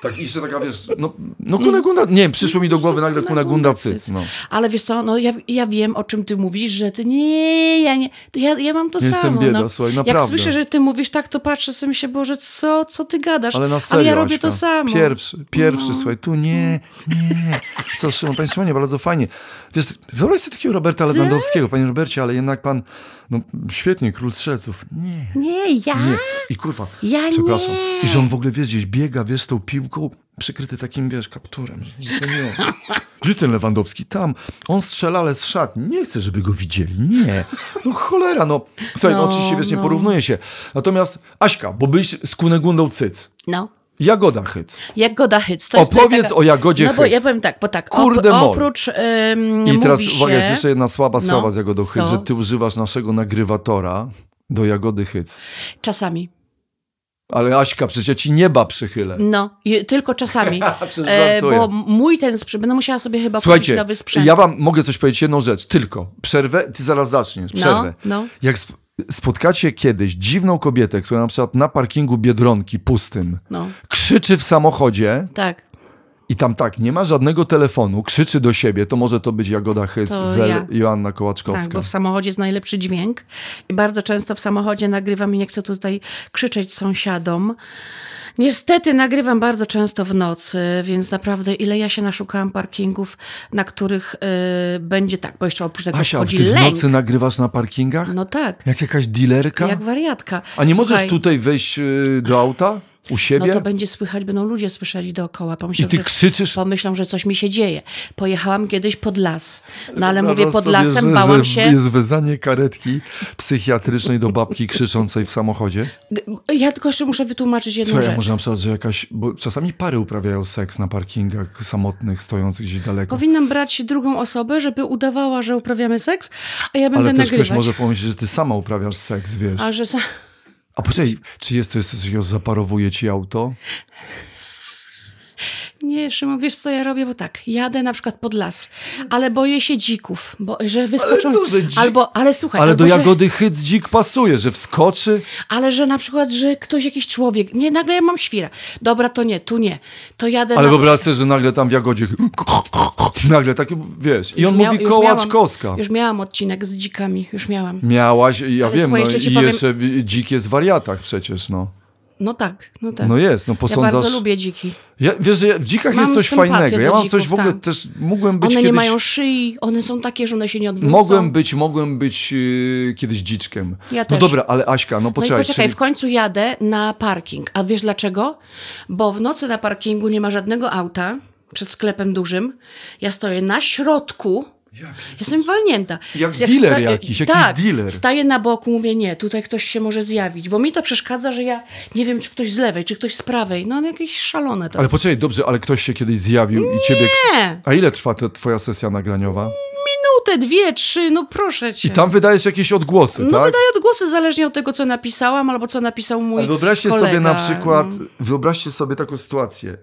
Tak, i jeszcze taka, wiesz, no, no kunegunda, nie, przyszło mi do głowy nagle kunegunda cyc, no. Ale wiesz co, no ja, ja wiem, o czym ty mówisz, że ty nie, ja nie, to ja, ja mam to Jestem samo. bieda, no. słuchaj, Jak naprawdę. słyszę, że ty mówisz tak, to patrzę sobie myślę, Boże, co, co ty gadasz? Ale na serio, ja robię Aśka. to samo. Pierwszy, pierwszy, No. słuchaj, tu nie, nie. Co, Szymon, panie Szymonie, bardzo fajnie. Wiesz, wyobraź sobie takiego Roberta Lewandowskiego, panie Robercie, ale jednak pan, no świetnie, król strzelców. Nie, Nie, ja? nie. I kurwa, Ja przepraszam. nie. I że on w ogóle, wiesz, gdzieś biega, wiesz, z tą piłką, przykryty takim, wiesz, kapturem. Gdzieś ten Lewandowski? Tam. On strzela, ale z szatni. Nie chcę, żeby go widzieli. Nie. No cholera, no. Słuchaj, no, No, oczywiście, wiesz, nie no. porównuje się. Natomiast, Aśka, bo byś z Kunegundą Cyc. No. Jagoda Hyc. Jagoda Hyc. To jest Opowiedz taka- o Jagodzie No bo Hyc. ja powiem tak, bo tak, Kurde op, oprócz ym, I teraz, mówi uwaga, się... jest jeszcze jedna słaba sprawa No, z Jagodą Hyc, że ty używasz naszego nagrywatora do Jagody Hyc. Czasami. Ale Aśka, przecież ja ci nieba przychylę. No, tylko czasami. E, bo mój ten sprzęt, będę musiała sobie chyba kupić Słuchajcie, nowy sprzęt. ja wam mogę coś powiedzieć, jedną rzecz, tylko przerwę, ty zaraz zaczniesz, przerwę. no. Jak sp- spotkacie kiedyś dziwną kobietę, która na przykład na parkingu Biedronki pustym No, krzyczy w samochodzie tak. I tam tak, nie ma żadnego telefonu, krzyczy do siebie, to może to być Jagoda Wel, ja. Joanna Tak, Kołaczkowska. bo w samochodzie jest najlepszy dźwięk i bardzo często w samochodzie nagrywam i nie chcę tutaj krzyczeć sąsiadom. Niestety nagrywam bardzo często w nocy, więc naprawdę ile ja się naszukałam parkingów, na których y, będzie tak, bo jeszcze oprócz tego Asia, wchodzi ty w lęk. nocy nagrywasz na parkingach? No tak, Jak jakaś dealerka? jak wariatka. A nie możesz Słuchaj, tutaj wejść y, do auta? U No siebie? to będzie słychać, będą ludzie słyszeli dookoła. Pomyślą, I ty że, krzyczysz? pomyślą, że coś mi się dzieje. Pojechałam kiedyś pod las, no ale mówię pod lasem, że, bałam się. jest wezanie karetki psychiatrycznej do babki krzyczącej w samochodzie. Ja tylko jeszcze muszę wytłumaczyć jedną Słuchaj, rzecz. może na przykład, że jakaś, bo czasami pary uprawiają seks na parkingach samotnych, stojących gdzieś daleko. Powinnam brać drugą osobę, żeby udawała, że uprawiamy seks, a ja będę Ale też nagrywać. ktoś może pomyśleć, że ty sama uprawiasz seks, wiesz. A że sa... A poczekaj, czy jest to jest coś, takiego, zaparowuje ci auto? Nie, Szymon, wiesz co ja robię? Bo tak, jadę na przykład pod las, ale boję się dzików, bo, że wyskoczą... co, że dzik- Albo, ale słuchaj, Ale albo, do że, Jagody Hyc dzik pasuje, że wskoczy. ale że na przykład, że ktoś, jakiś człowiek, nie, nagle ja mam świra. Dobra, to nie, tu nie. To jadę Ale na... wyobraź sobie, że nagle tam w Jagodzie Nagle takie, wiesz, i on Już miał- mówi już kołaczkowska. Już miałam odcinek z dzikami, już miałam. Miałaś, ja Ale wiem, słuchaj, no, jeszcze i powiem- jeszcze dzik jest w wariatach przecież, no. No tak, no tak. No jest, no ja posądzasz... bardzo lubię dziki. Ja, wiesz, że w dzikach Mam jest coś fajnego. Ja mam coś dzików, w ogóle tak. też, mógłbym być One kiedyś... nie mają szyi, one są takie, że one się nie odwrócą. Mogłem być, mogłem być yy, kiedyś dziczkiem. Ja no dobra, ale Aśka, no No i poczekaj. poczekaj, czyli- w końcu jadę na parking. A wiesz dlaczego? Bo w nocy na parkingu nie ma żadnego auta przed sklepem dużym. Ja stoję na środku. Jestem walnięta. Jak dealer sta- jakiś, jakiś tak, dealer. staję na boku, mówię, nie, tutaj ktoś się może zjawić, bo mi to przeszkadza, że ja nie wiem, czy ktoś z lewej, czy ktoś z prawej. No jakieś szalone to Ale jest. poczekaj, dobrze, ale ktoś się kiedyś zjawił i ciebie... Nie, A ile trwa ta twoja sesja nagraniowa? minutę, dwie, trzy, no proszę cię. I tam wydajesz jakieś odgłosy, no tak? wydaję odgłosy zależnie od tego, co napisałam, albo co napisał mój Ale wyobraźcie kolega. sobie na przykład, no. wyobraźcie sobie taką sytuację.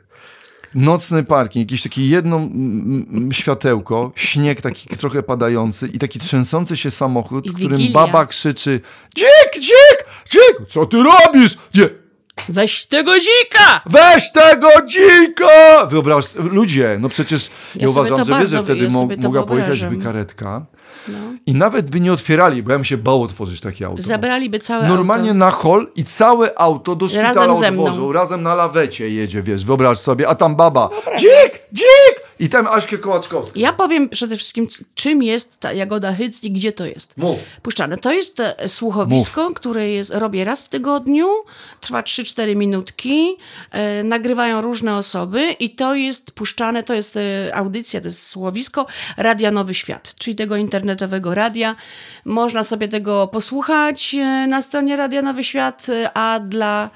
Nocny parking, jakieś takie jedno mm, światełko, śnieg taki trochę padający i taki trzęsący się samochód, I w którym Wigilia. baba krzyczy Dzik, dzik, dzik, co ty robisz? Nie, Weź tego dzika! weź tego dzika! Wyobraź, ludzie, no przecież ja, Ja uważam, że wiesz, że wtedy ja mo- mogła pojechać by karetka. I nawet by nie otwierali, bo ja bym się bał otworzyć takie auto. Zabraliby całe Normalnie auto. na hol i całe auto do szpitala Razem odwożą. Razem na lawecie jedzie, wiesz, wyobraź sobie, a tam baba, dzik, dzik! I tam Aśkę Kołaczkowską. Ja powiem przede wszystkim, czym jest ta Jagoda Hyc i gdzie to jest. Mów. Puszczane. To jest e, słuchowisko, które jest, robię raz w tygodniu, trwa 3-4 minutki, e, nagrywają różne osoby i to jest puszczane, to jest e, audycja, to jest słuchowisko Radia Nowy Świat, czyli tego internetowego radia. Można sobie tego posłuchać e, na stronie Radia Nowy Świat, e, a dla...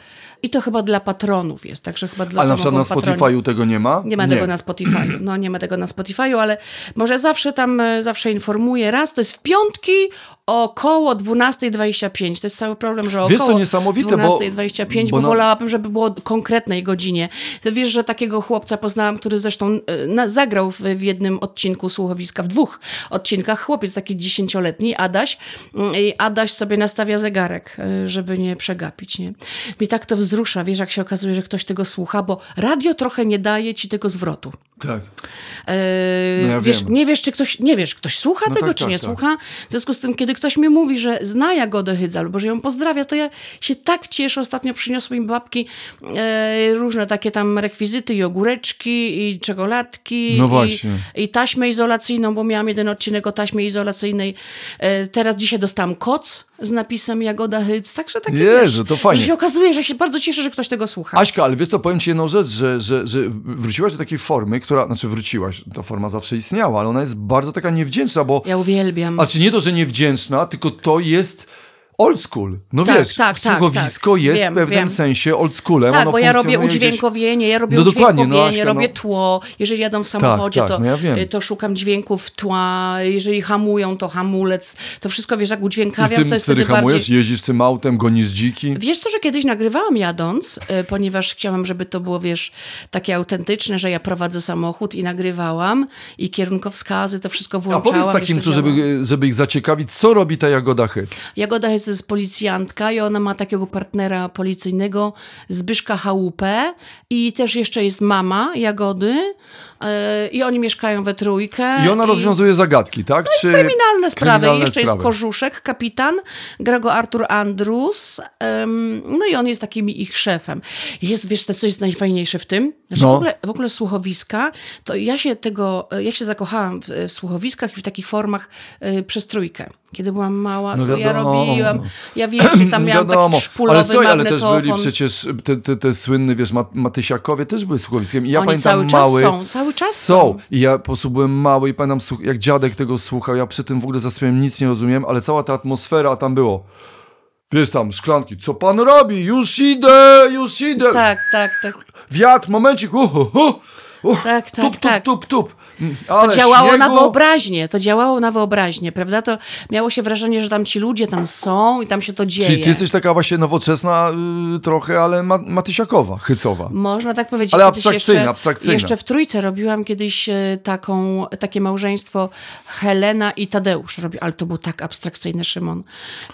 I to chyba dla patronów jest, także chyba dla Ale na przykład na Spotify'u tego nie ma? nie ma tego na Spotify'u. No nie ma tego na Spotify'u, ale może zawsze tam, e, zawsze informuję raz, to jest w piątki około 12.25. To jest cały problem, że Wiesz, co około niesamowite, bo- 12.25, bo, bo na- wolałabym, żeby było konkretnej godzinie. Ty wiesz, że takiego chłopca poznałam, który zresztą e, na, zagrał w, w jednym odcinku słuchowiska, w dwóch odcinkach. Chłopiec taki dziesięcioletni, Adaś. Mm, I Adaś sobie nastawia zegarek, e, żeby nie przegapić. Nie? Mi tak to wzrusza, wiesz, jak się okazuje, że ktoś tego słucha, bo radio trochę nie daje ci tego zwrotu. Tak. Eee, No ja wiesz, nie wiesz, czy ktoś, nie wiesz, ktoś słucha No tego, tak, czy tak, nie tak. słucha. W związku z tym, kiedy ktoś mi mówi, że zna Jagodę Hydza albo że ją pozdrawia, to ja się tak cieszę. Ostatnio przyniosły mi babki e, różne takie tam rekwizyty i ogóreczki i czekoladki. No i, właśnie. I taśmę izolacyjną, bo miałam jeden odcinek o taśmie izolacyjnej. E, teraz dzisiaj dostałam koc z napisem Jagoda Hydz, także takie Jezu, wiesz, to fajnie. Że się okazuje, że się bardzo cieszę, że ktoś tego słucha. Aśka, ale wiesz co, powiem ci jedną rzecz, że, że, że wróciłaś do takiej formy, która, znaczy wróciłaś, ta forma zawsze istniała, ale ona jest bardzo taka niewdzięczna, bo, Ja uwielbiam. a czy nie to, że niewdzięczna, tylko to jest old school. No Tak, wiesz, tak, tak, słuchowisko tak. jest Wiem, w pewnym wiem. sensie old schoolem. Tak, ono bo ja robię gdzieś- udźwiękowienie, ja robię No no, udźwiękowienie, Aśka, robię no. tło. Jeżeli jadą w samochodzie, tak, to, no ja y, to szukam dźwięków tła. Jeżeli hamują, to hamulec. To wszystko, wiesz, jak I udźwiękawiam, ty to jest wtedy hamujesz, bardziej... jeździsz tym autem, gonisz dziki. Wiesz co, że kiedyś nagrywałam jadąc, y, ponieważ chciałam, żeby to było, wiesz, takie autentyczne, że ja prowadzę samochód i nagrywałam i kierunkowskazy, to wszystko A włączałam. powiedz takim, to żeby, żeby ich zaciekawić, co robi ta Jagoda Hyc? Jagoda jest, jest policjantka i ona ma takiego partnera policyjnego, Zbyszka Chałupę. I też jeszcze jest mama Jagody i oni mieszkają we trójkę. I ona rozwiązuje zagadki, tak? Czy No Kryminalne sprawy. kryminalne jeszcze sprawy. jest Korzuszek, kapitan, gra go Artur Andrus. no i on jest takim ich szefem. Jest, wiesz, to co jest najfajniejsze w tym? Że No. w, ogóle, w ogóle słuchowiska, to ja się tego, ja się zakochałam w, w słuchowiskach i w takich formach y, przez trójkę. Kiedy byłam mała, No no ja wiadomo. robiłam, ja wiesz, tam miałam Wiadomo, taki szpulowy ale, słuchaj, ale też byli przecież te, te, te słynne, wiesz, Ma- Matysiakowie też były słuchowiskiem. I ja Oni pamiętam cały czas mały. są, cały czas są. I ja po prostu byłem mały i pamiętam, jak dziadek tego słuchał, ja przy tym w ogóle za swoim nic nie rozumiem, ale cała ta atmosfera tam było. Wiesz tam, szklanki, co pan robi? Już idę, już idę. Tak, tak, tak. Wiatr, momencik, uh, uh, uh, Tak, tak, tup, tup, tak. tup, tup. Mm, Ale działało śniegu. na wyobraźnię, to działało na wyobraźnię, prawda? To miało się wrażenie, że tam ci ludzie tam są i tam się to dzieje. Czyli ty jesteś taka właśnie nowoczesna y, trochę, ale ma, matysiakowa, hycowa. Można tak powiedzieć. Ale abstrakcyjna, jeszcze, abstrakcyjna. Jeszcze w Trójce robiłam kiedyś e, taką, takie małżeństwo Helena i Tadeusz. Robi, ale to był tak abstrakcyjny Szymon.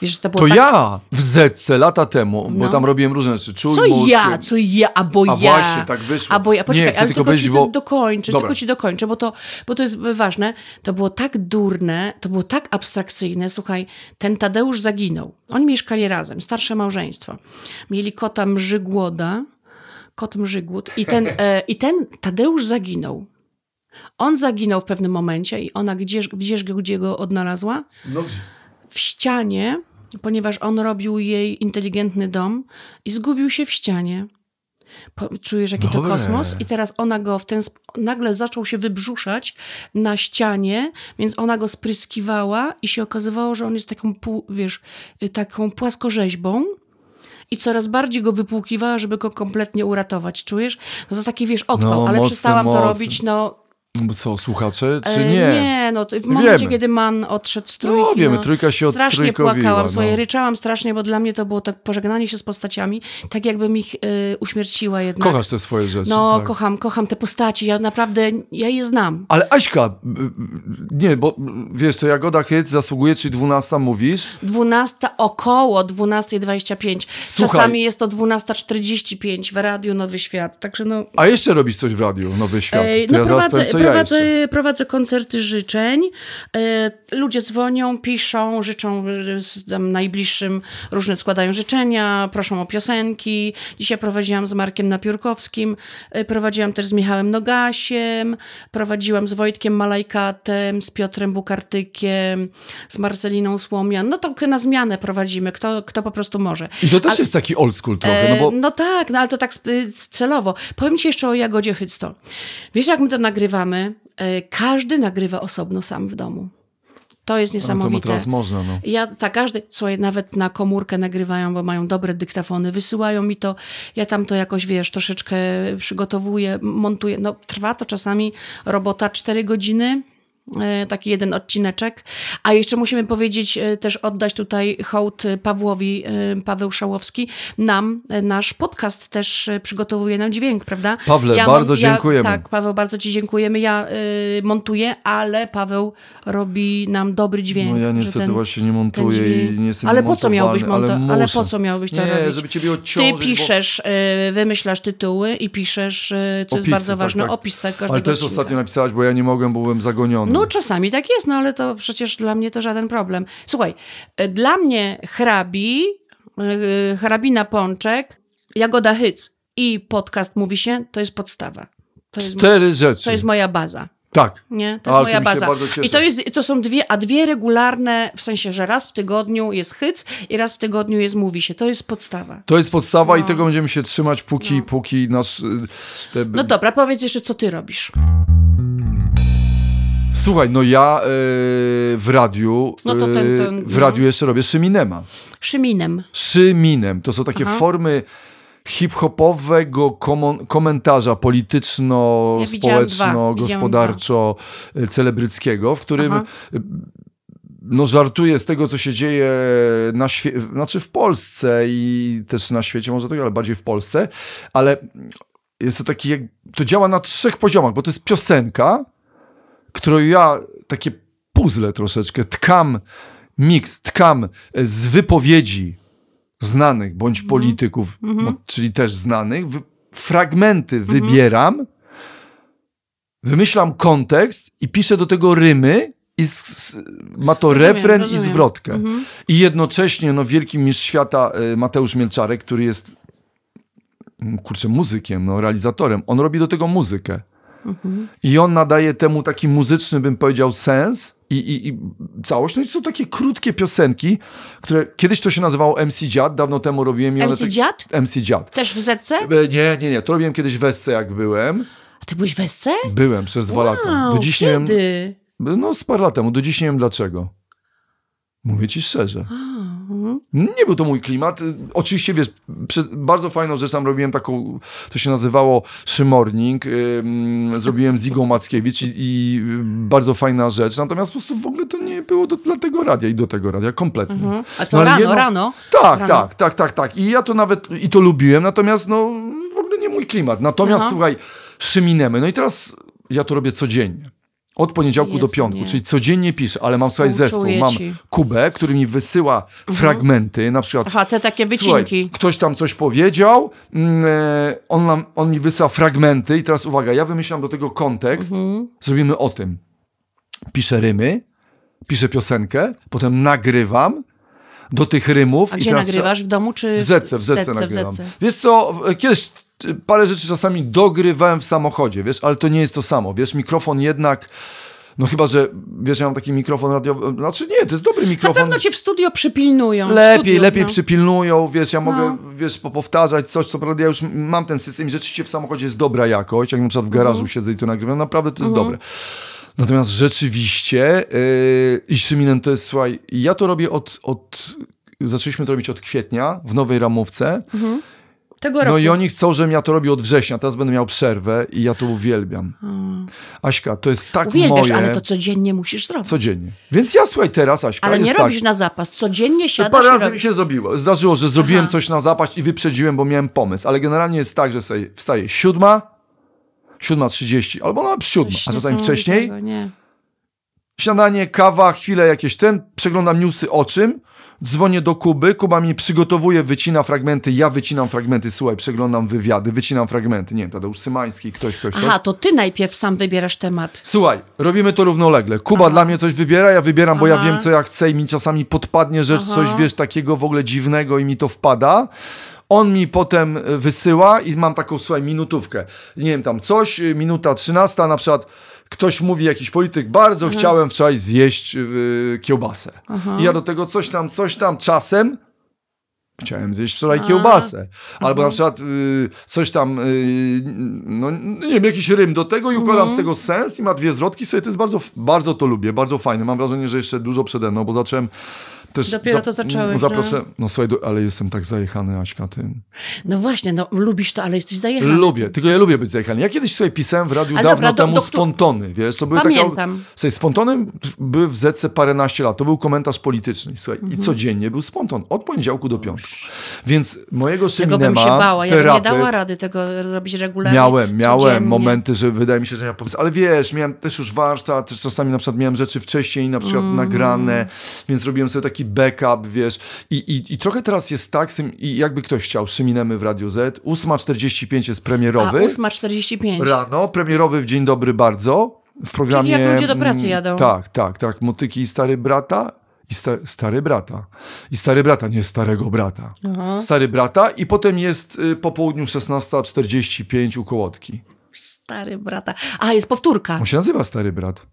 Wiesz, to było To tak... ja w Zetce lata temu, bo No. tam robiłem różne rzeczy. Czuj Co mózg, ja, co ja, albo A ja. właśnie, tak wyszło. Albo ja, Nie, poczekaj, chcę ale tylko tylko ci Albo- dokończę, Dobra. tylko ci dokończę, bo to, bo to jest ważne. To było tak durne, to było tak abstrakcyjne. Słuchaj, ten Tadeusz zaginął. Oni mieszkali razem, starsze małżeństwo. Mieli kota Mrzygłoda, kot Mrzygłód i ten, e, i ten Tadeusz zaginął. On zaginął w pewnym momencie i ona gdzież, gdzież gdzie go odnalazła? No, w ścianie, ponieważ on robił jej inteligentny dom i zgubił się w ścianie. Czujesz, jaki to Dobre. kosmos? I teraz ona go w ten nagle zaczął się wybrzuszać na ścianie, więc ona go spryskiwała i się okazywało, że on jest taką, wiesz, y, taką płaskorzeźbą. I coraz bardziej go wypłukiwała, żeby go kompletnie uratować. Czujesz? No to taki, wiesz, odpał, No, ale mocne, przestałam to mocne. robić, no... Co, słuchacze, czy e, nie? Nie, no w momencie, Wiemy. kiedy man odszedł z trójki, No, wiemy, no, trójka się strasznie płakałam, no. ryczałam strasznie, bo dla mnie to było tak pożegnanie się z postaciami, tak jakbym ich y, uśmierciła jednak. Kochasz te swoje rzeczy. No, tak. kocham, kocham te postaci, ja naprawdę, ja je znam. Ale Aśka, nie, bo wiesz, to Jagoda Hyc zasługuje, czy 12 mówisz? 12, około 12.25. Słuchaj. Czasami jest to 12.45 w Radiu Nowy Świat, także no... A jeszcze robisz coś w radiu, Nowy Świat. Ej, No ja prowadzę, prowadzę, prowadzę koncerty życzeń. E, Ludzie dzwonią, piszą, życzą e, najbliższym, różne składają życzenia, proszą o piosenki. Dzisiaj prowadziłam z Markiem Napiórkowskim, e, prowadziłam też z Michałem Nogasiem, prowadziłam z Wojtkiem Malajkatem, z Piotrem Bukartykiem, z Marceliną Słomian. No to na zmianę prowadzimy, kto, kto po prostu może. I to też Ale- jest taki old school trochę, E, no bo no tak, no ale to tak celowo. Powiem ci jeszcze o Jagodzie Hycto. Wiesz, jak my to nagrywamy? E, Każdy nagrywa osobno sam w domu. To jest no to niesamowite. teraz można, no. Ja, tak, każdy, słuchaj, nawet na komórkę nagrywają, bo mają dobre dyktafony, wysyłają mi to, ja tam to jakoś, wiesz, troszeczkę przygotowuję, montuję. No, trwa to czasami robota 4 godziny, taki jeden odcineczek. A jeszcze musimy powiedzieć, e, też oddać tutaj hołd e, Pawłowi, e, Paweł Szałowski, nam, e, nasz podcast też e, przygotowuje nam dźwięk, prawda? Pawle, bardzo dziękujemy. tak, Paweł, bardzo ci dziękujemy. Ja y, montuję, ale Paweł robi nam dobry dźwięk. No ja niestety ten- właśnie nie montuję i nie jestem Ale po co miałbyś montować? ale Ale po co miałbyś to Nie, robić? żeby ciebie odciążyć, Ty bo- piszesz, y, wymyślasz tytuły i piszesz, co jest Opisy, bardzo tak, ważne, tak. opis każdego Ale też odcinka. ostatnio napisałaś, bo ja nie mogłem, bo byłem zagoniony. No czasami tak jest, no ale to przecież dla mnie to żaden problem. Słuchaj, y, dla mnie hrabi, y, hrabina Pączek, Jagoda Hyc i podcast Mówi się, to jest podstawa. To jest, Cztery rzeczy. to jest moja baza. Tak. Nie, to jest Ale moja baza. I to, jest, to są dwie, a dwie regularne, w sensie, że raz w tygodniu jest hyc i raz w tygodniu jest mówi się. To jest podstawa. To jest podstawa i No. tego będziemy się trzymać, póki, póki nasz... y, Te, No dobra, powiedz jeszcze, co ty robisz. Słuchaj, no ja y, w radiu, No to ten- y, ten- w no. radiu jeszcze robię szyminema. Szyminem. Szyminem. To są takie Aha. formy hip-hopowego komentarza polityczno-społeczno, dwa. Widziałam gospodarczo-celebryckiego, w którym Aha. y, no, żartuję z tego, co się dzieje na świecie, znaczy w Polsce i też na świecie, może tego, ale bardziej w Polsce, ale jest to taki, jak, to działa na trzech poziomach, bo to jest piosenka, którą ja takie puzzle troszeczkę tkam, miks tkam z wypowiedzi znanych bądź polityków, no, czyli też znanych, fragmenty wybieram, wymyślam kontekst i piszę do tego rymy i ma to Rozumiem, refren i rozumiem. zwrotkę. Mhm. I jednocześnie no, wielki mistrz świata y, Mateusz Mielczarek, który jest mm, kurczę, muzykiem, no, realizatorem, on robi do tego muzykę. Mhm. I on nadaje temu taki muzyczny, bym powiedział, sens i, i, i całość. No i są takie krótkie piosenki, które kiedyś to się nazywało MC Dziad, dawno temu robiłem. i MC tak- Dziad? MC Dziad. Też w Zetce? E, Nie, nie, nie, to robiłem kiedyś w Esce, jak byłem. A ty byłeś w Esce? Byłem przez dwa lata. Wow, Do dziś nie wiem, kiedy? no z parę lat temu, do dziś nie wiem dlaczego. Mówię ci szczerze. A, mhm. Nie był to mój klimat. Oczywiście, wiesz, bardzo fajną rzecz tam robiłem taką, to się nazywało Szymorning. Ym, zrobiłem z Igą Mackiewicz i, i bardzo fajna rzecz. Natomiast po prostu w ogóle to nie było do, dla tego radia i do tego radia, kompletnie. Mhm. A co, No, rano, jedno- rano? Tak, Rano. tak, tak, tak, tak. I ja to nawet, i to lubiłem, natomiast no w ogóle nie mój klimat. Natomiast Aha. słuchaj, Szyminemy. No i teraz ja to robię codziennie. Od poniedziałku do Jezu, piątku, nie. czyli codziennie piszę, ale mam słuchaj zespół. Mam ci. Mhm. Kubę, który mi wysyła fragmenty, na przykład Aha, te takie Słuchaj, wycinki. ktoś tam coś powiedział, mm, e, on, nam, on mi wysyła fragmenty i teraz uwaga, ja wymyślam do tego kontekst, Mhm. zrobimy o tym. Piszę rymy, piszę piosenkę, potem nagrywam do tych rymów. A gdzie nagrywasz? W domu czy W zetce, w zetce, w nagrywam. zetce? Wiesz co, w- kiedyś parę rzeczy czasami dogrywałem w samochodzie, wiesz, ale to nie jest to samo, wiesz, mikrofon jednak... No chyba, że wiesz, ja mam taki mikrofon radiowy. Znaczy nie, to jest dobry Na mikrofon. pewno cię w studio przypilnują. Lepiej, studiu, lepiej no. przypilnują, wiesz, ja mogę, No. wiesz, popowtarzać coś, co prawda ja już mam ten system i rzeczywiście w samochodzie jest dobra jakość, jak na przykład w garażu Mhm. siedzę i to nagrywam, naprawdę to jest dobre. Natomiast rzeczywiście yy, i Szyminem to jest, słuchaj, ja to robię od, od, zaczęliśmy to robić od kwietnia w nowej ramówce, Tego roku. no i oni chcą, żebym ja to robił od września, teraz będę miał przerwę i ja to uwielbiam. Aśka, to jest tak Uwielbiasz, moje, ale to codziennie musisz zrobić. codziennie. Więc ja, słuchaj, teraz, Aśka, ale nie robisz tak, na zapas. Codziennie siadasz Parę razy mi się zrobiło. Zdarzyło, że zrobiłem Aha. coś na zapaść i wyprzedziłem, bo miałem pomysł. Ale generalnie jest tak, że sobie wstaje siódma, siódma trzydzieści, albo nawet siódma, a czasami wcześniej. Śniadanie, kawa, chwilę jakieś ten, przeglądam newsy o czym, dzwonię do Kuby, Kuba mi przygotowuje, wycina fragmenty, ja wycinam fragmenty, słuchaj, przeglądam wywiady, wycinam fragmenty, nie wiem, Tadeusz Symański, ktoś, ktoś, ktoś. Aha, to ty najpierw sam wybierasz temat. Słuchaj, robimy to równolegle. Kuba dla mnie coś wybiera, ja wybieram, bo ja Aha. wiem, co ja chcę i mi czasami podpadnie rzecz, Aha. coś, wiesz, takiego w ogóle dziwnego i mi to wpada. On mi potem y, wysyła i mam taką, słuchaj, minutówkę. Nie wiem, tam coś, minuta trzynasta, na przykład ktoś mówi, jakiś polityk, bardzo chciałem wczoraj zjeść y, kiełbasę. I ja do tego coś tam, coś tam czasem Chciałem zjeść wczoraj kiełbasę. Albo na przykład y, coś tam, y, no nie wiem, jakiś rym do tego i układam z tego sens i ma dwie zwrotki sobie. To jest bardzo, bardzo to lubię, bardzo fajne. Mam wrażenie, że jeszcze dużo przede mną, bo zacząłem też... Dopiero to zacząłeś, Zaproszę, no słuchaj, do, ale jestem tak zajechany, Aśka, tym. No właśnie, no lubisz to, ale jesteś zajechany. Lubię, tylko ja lubię być zajechany. Ja kiedyś sobie pisałem w radiu Ale dawno dobra, do- temu do- spontony, wiesz, to były Pamiętam. Taka, słuchaj, spontonem były w Zetce paręnaście lat, to był komentarz polityczny, słuchaj, Mhm. i codziennie był sponton, od poniedziałku do piątku. Więc mojego Tego bym się bała. Ja nie dała rady tego zrobić regularnie. Miałem, miałem codziennie. momenty, że wydaje mi się, że ja pomysł, ale wiesz, miałem też już warsztat, też czasami na przykład miałem rzeczy wcześniej na przykład Mm. nagrane, więc robiłem sobie taki backup, wiesz, i, i, i trochę teraz jest tak z tym, i jakby ktoś chciał, Szyminemy w Radio Z, 8.45 jest A premierowy, 8.45. rano, premierowy w Dzień Dobry Bardzo, w programie... jak ludzie do pracy mm, jadą. Tak, tak, tak, Motyki i Stary Brata, i sta, Stary Brata, i Stary Brata, nie Starego Brata, Stary Brata i potem jest y, po południu 16.45 u Kołotki. Stary brata. A, jest powtórka. On się nazywa Stary Brat.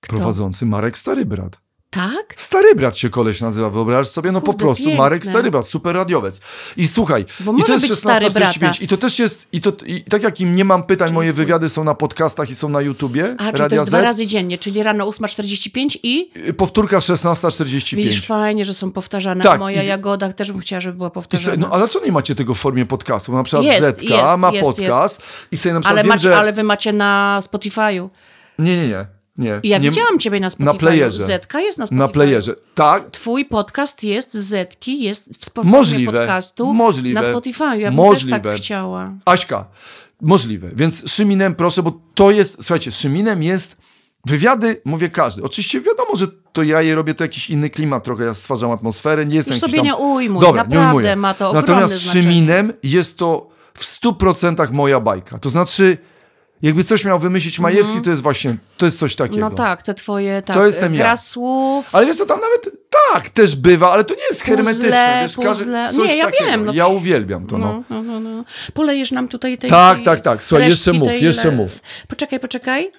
Prowadzący Marek Stary Brat. Tak? Stary Brat się koleś nazywa, wyobraź sobie, no po Kurde, prostu piękne. Marek Stary Brat, super radiowiec. I słuchaj, Bo i to jest być Stary 16.45 Brata. i to też jest, i, to, i tak jak im nie mam pytań, moje wywiady są na podcastach i są na YouTubie, A, czyli to jest dwa Z. razy dziennie, czyli rano 8.45 i Y, Powtórka 16.45. widzisz, fajnie, że są powtarzane. Tak, Moja i- Jagoda też bym chciała, żeby była powtarzana. no ale co nie macie tego w formie podcastu? Na przykład Jest, Zetka jest, ma jest, podcast i sobie na przykład ale, wiem, macie, że... ale wy macie na Spotify'u. Nie, nie, nie. Nie. I ja nie, widziałam ciebie na Spotify'u. Na playerze. Zetka jest na Spotify'u. Na playerze. Tak, Twój podcast jest z Zetki, jest w Możliwe, podcastu możliwe, na Spotify'u. Ja bym możliwe. też tak chciała. Aśka, możliwe. Więc Szyminem proszę, bo to jest, słuchajcie, Szyminem jest, wywiady mówię każdy. Oczywiście wiadomo, że to ja je robię, to jakiś inny klimat trochę, ja stwarzam atmosferę, nie jestem Już sobie tam... nie ujmuj, Dobra, naprawdę nie ma to ogromne Natomiast znaczenie. Szyminem jest to w 100% moja bajka. To znaczy, jakby coś miał wymyślić Majewski, to jest właśnie, to jest coś takiego. No tak, te twoje, tak, To jestem ja. słów, Ale wiesz co, tam nawet tak też bywa, ale to nie jest hermetyczne. Puzzle, wiesz, każdy, puzzle. coś Nie, ja takiego. wiem, no. Ja uwielbiam to, no. No, no, no, no. Polejesz nam tutaj tej Tak, tej tak, tak. Słuchaj, jeszcze mów, jeszcze le- mów. Poczekaj, poczekaj.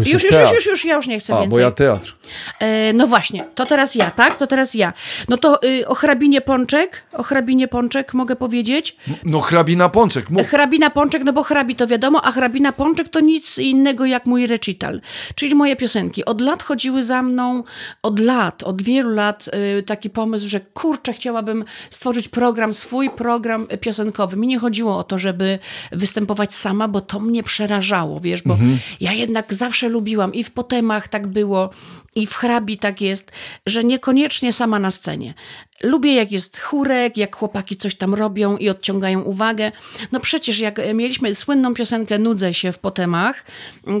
Już, już, już, już, już, ja już nie chcę A, więcej. bo ja teatr. E, no właśnie, to teraz ja, tak? To teraz ja. No to y, o hrabinie Pączek, o hrabinie Pączek mogę powiedzieć. No hrabina Pączek, mów. Hrabina Pączek, no bo hrabi to wiadomo, a hrabina Pączek to nic innego jak mój recital, czyli moje piosenki. Od lat chodziły za mną, od lat, od wielu lat y, taki pomysł, że kurczę, chciałabym stworzyć program, swój program piosenkowy. Mi nie chodziło o to, żeby występować sama, bo to mnie przerażało, wiesz, bo ja jednak zawsze zawsze lubiłam i w potemach tak było, i w hrabi tak jest, że niekoniecznie sama na scenie. Lubię, jak jest chórek, jak chłopaki coś tam robią i odciągają uwagę. No przecież, jak mieliśmy słynną piosenkę Nudzę się w potemach,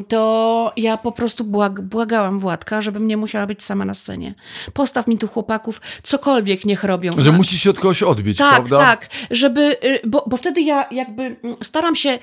to ja po prostu błag błagałam Władka, żebym nie musiała być sama na scenie. Postaw mi tu chłopaków, cokolwiek niech robią. Że musi się od kogoś odbić, tak, prawda? Tak, żeby, y, bo, bo wtedy ja jakby staram się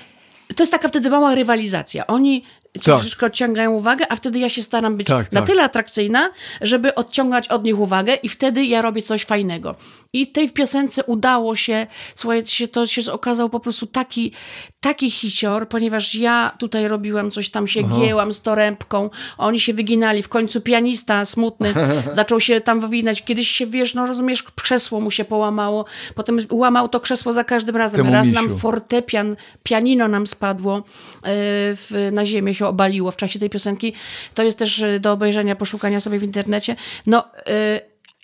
to jest taka wtedy mała rywalizacja. Oni troszeczkę odciągają uwagę, a wtedy ja się staram być tak, na tak. tyle atrakcyjna, żeby odciągać od nich uwagę i wtedy ja robię coś fajnego. I tej w piosence udało się, słuchajcie, to się okazał po prostu taki, taki hicior, ponieważ ja tutaj robiłam coś tam, się Aha. gięłam z torębką, oni się wyginali, w końcu pianista smutny zaczął się tam wywinać, kiedyś się, wiesz, no rozumiesz, krzesło mu się połamało, potem łamał to krzesło za każdym razem, Temu raz misiu. nam fortepian, pianino nam spadło yy, w, na ziemię, się obaliło w czasie tej piosenki, to jest też e, do obejrzenia, poszukania sobie w internecie, no yy,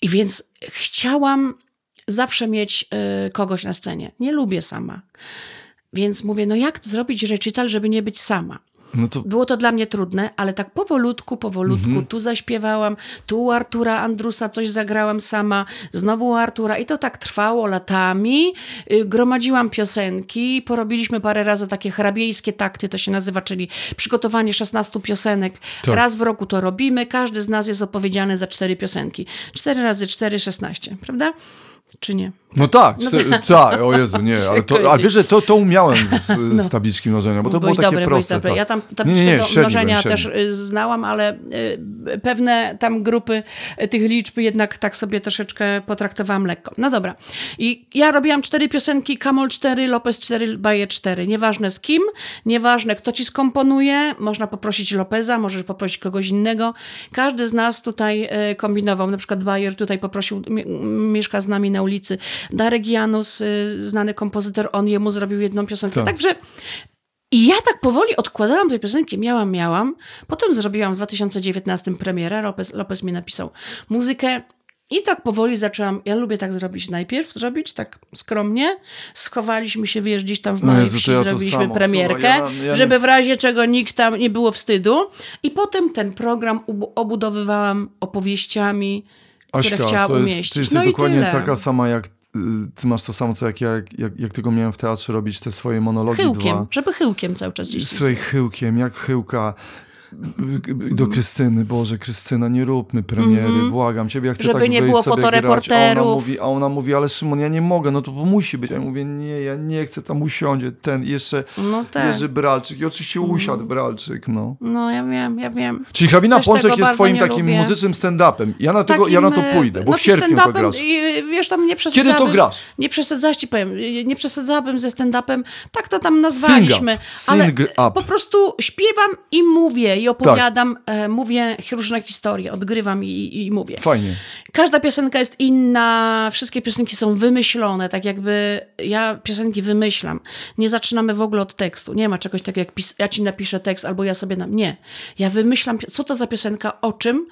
i więc chciałam zawsze mieć y, kogoś na scenie. Nie lubię sama. Więc mówię, no jak to zrobić recital, żeby nie być sama? No to... Było to dla mnie trudne, ale tak powolutku, powolutku, mhm. tu zaśpiewałam, tu u Artura Andrusa coś zagrałam sama, znowu u Artura i to tak trwało latami. Y, gromadziłam piosenki, porobiliśmy parę razy takie hrabiejskie takty, to się nazywa, czyli przygotowanie 16 piosenek. Tak. Raz w roku to robimy, każdy z nas jest odpowiedzialny za cztery piosenki. 4 razy 4, 16, prawda? Czy nie? No tak, no tak, o Jezu, nie, ale, to, ale wiesz, że to, to umiałem z, no. z tabliczki mnożenia, bo to było takie dobry, proste. Dobry. Tak. Ja tam tabliczkę nie, nie, do mnożenia też y, znałam, ale y, pewne tam grupy y, tych liczb jednak tak sobie troszeczkę potraktowałam lekko. No dobra. I ja robiłam cztery piosenki, Kamol 4, Lopez 4, Bayer 4. Nieważne z kim, nieważne kto ci skomponuje, można poprosić Lopeza, możesz poprosić kogoś innego. Każdy z nas tutaj kombinował, na przykład Bayer tutaj poprosił, mieszka z nami na ulicy, Darek Janus, y, znany kompozytor, on jemu zrobił jedną piosenkę. Tak. Także i ja tak powoli odkładałam te piosenki, miałam, miałam. Potem zrobiłam w 2019 premierę, Lopez, Lopez mi napisał muzykę. I tak powoli zaczęłam, ja lubię tak zrobić najpierw, zrobić tak skromnie. Schowaliśmy się, wiesz, gdzieś tam w no mojej Jezu, wsi, ja zrobiliśmy samo, premierkę, ja, ja żeby nie... w razie czego nikt tam nie było wstydu. I potem ten program obudowywałam opowieściami, Aśka, które chciałam to jest, umieścić. Ty jesteś no dokładnie taka sama jak Y, ty masz to samo, co jak ja, jak, jak, jak tego miałem w teatrze robić, te swoje monologi Chyłkiem, dwa. żeby chyłkiem cały czas gdzieś. Słuchaj, chyłkiem, jak chyłka do Krystyny, Boże, Krystyna, nie róbmy premiery, mm -hmm. błagam Ciebie, ja chcę Żeby tak nie było fotoreporterów. A ona, mówi, a ona mówi, ale Szymon, ja nie mogę, no to musi być. Ja mówię, nie, ja nie chcę, tam usiądzie ten, jeszcze no tak. Jerzy Bralczyk i oczywiście mm. usiadł Bralczyk, no. No, ja wiem, ja wiem. Czyli Hrabina Pączek jest Twoim takim lubię. muzycznym stand-upem. Ja na, tego, ja na to pójdę, bo no, w sierpniu to grasz. Wiesz, tam nie. Kiedy to grasz? Nie przesadzałeś, Ci powiem, nie przesadzałabym ze stand-upem, tak to tam nazwaliśmy. Sing up. ale Sing up. po prostu śpiewam i mówię i opowiadam. Tak opowiadam, e, mówię różne historie, odgrywam i, i mówię. Fajnie. Każda piosenka jest inna, wszystkie piosenki są wymyślone, tak jakby ja piosenki wymyślam. Nie zaczynamy w ogóle od tekstu. Nie ma czegoś takiego jak pis- ja ci napiszę tekst albo ja sobie nam. Nie. Ja wymyślam, co to za piosenka, o czym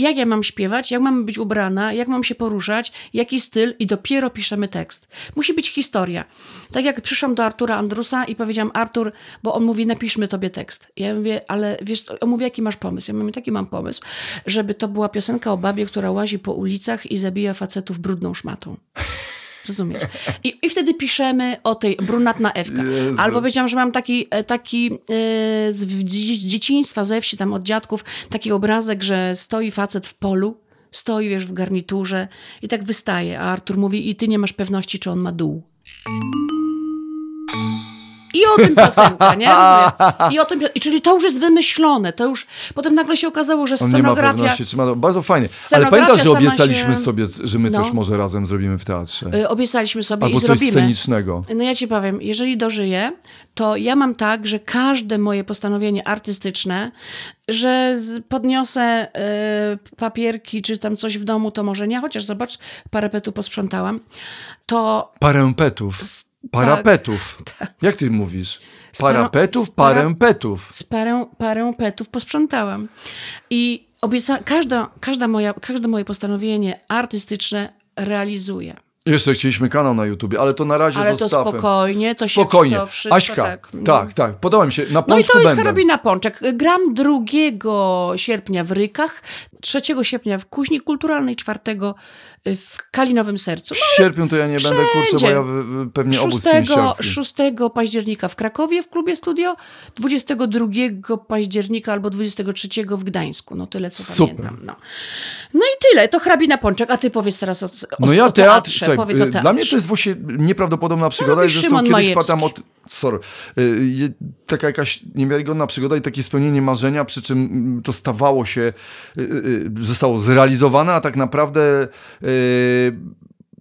jak ja mam śpiewać, jak mam być ubrana, jak mam się poruszać, jaki styl i dopiero piszemy tekst. Musi być historia. Tak jak przyszłam do Artura Andrusa i powiedziałam, Artur, bo on mówi, napiszmy tobie tekst. Ja mówię, ale wiesz, on mówi, jaki masz pomysł? Ja mówię, taki mam pomysł, żeby to była piosenka o babie, która łazi po ulicach i zabija facetów brudną szmatą. Rozumiesz? I, I wtedy piszemy o tej brunatna Ewka. Jezu. Albo powiedziałam, że mam taki, e, taki e, z, dzieciństwa, ze wsi, tam od dziadków, taki obrazek, że stoi facet w polu, stoi, wiesz, w garniturze i tak wystaje, a Artur mówi i ty nie masz pewności, czy on ma dół. I o tym piosenka, nie? I o tym, I czyli to już jest wymyślone, to już, potem nagle się okazało, że scenografia... On nie ma pewności, ma, bardzo fajnie. Ale pamiętasz, że obiecaliśmy się... sobie, że my no. coś może razem zrobimy w teatrze? Yy, obiecaliśmy sobie Albo i coś zrobimy. scenicznego. No ja ci powiem, jeżeli dożyję, to ja mam tak, że każde moje postanowienie artystyczne, że podniosę y, papierki czy tam coś w domu, to może nie, chociaż zobacz, parapetu posprzątałam, to... Parapetów. Parapetów. Tak, tak. Jak ty mówisz? Parapetów, parempetów. Z parę, parę petów posprzątałam. I obieca, każda, każda moja, każde moje postanowienie artystyczne realizuję. Jeszcze chcieliśmy kanał na YouTube, ale to na razie Ale to zostawmy. spokojnie, to Spokojnie. się to wszystko Aśka, tak... tak, tak, podoba mi się. Na No i to jest będę. karabina Pączek. Gram 2 sierpnia w Rykach, 3 sierpnia w Kuźni Kulturalnej, 4 w Kalinowym Sercu. W sierpniu to ja nie będę, kurczę, bo wszędzie. ja pewnie obóz 6, pięściarski. 6 października w Krakowie w klubie studio, 22 października albo 23 w Gdańsku. No tyle, co Super. pamiętam. No. no i tyle, to hrabina Pączek. A ty powiedz teraz o, o, No ja o teatr, teatrze. słuchaj, powiedz o y, teatrze. dla mnie to jest właśnie nieprawdopodobna przygoda. robi i zresztą Szymon kiedyś Majewski? patam od... Sorry. Y, Taka jakaś niewiarygodna przygoda i takie spełnienie marzenia, przy czym mm, to stawało się, y, y, zostało zrealizowane, a tak naprawdę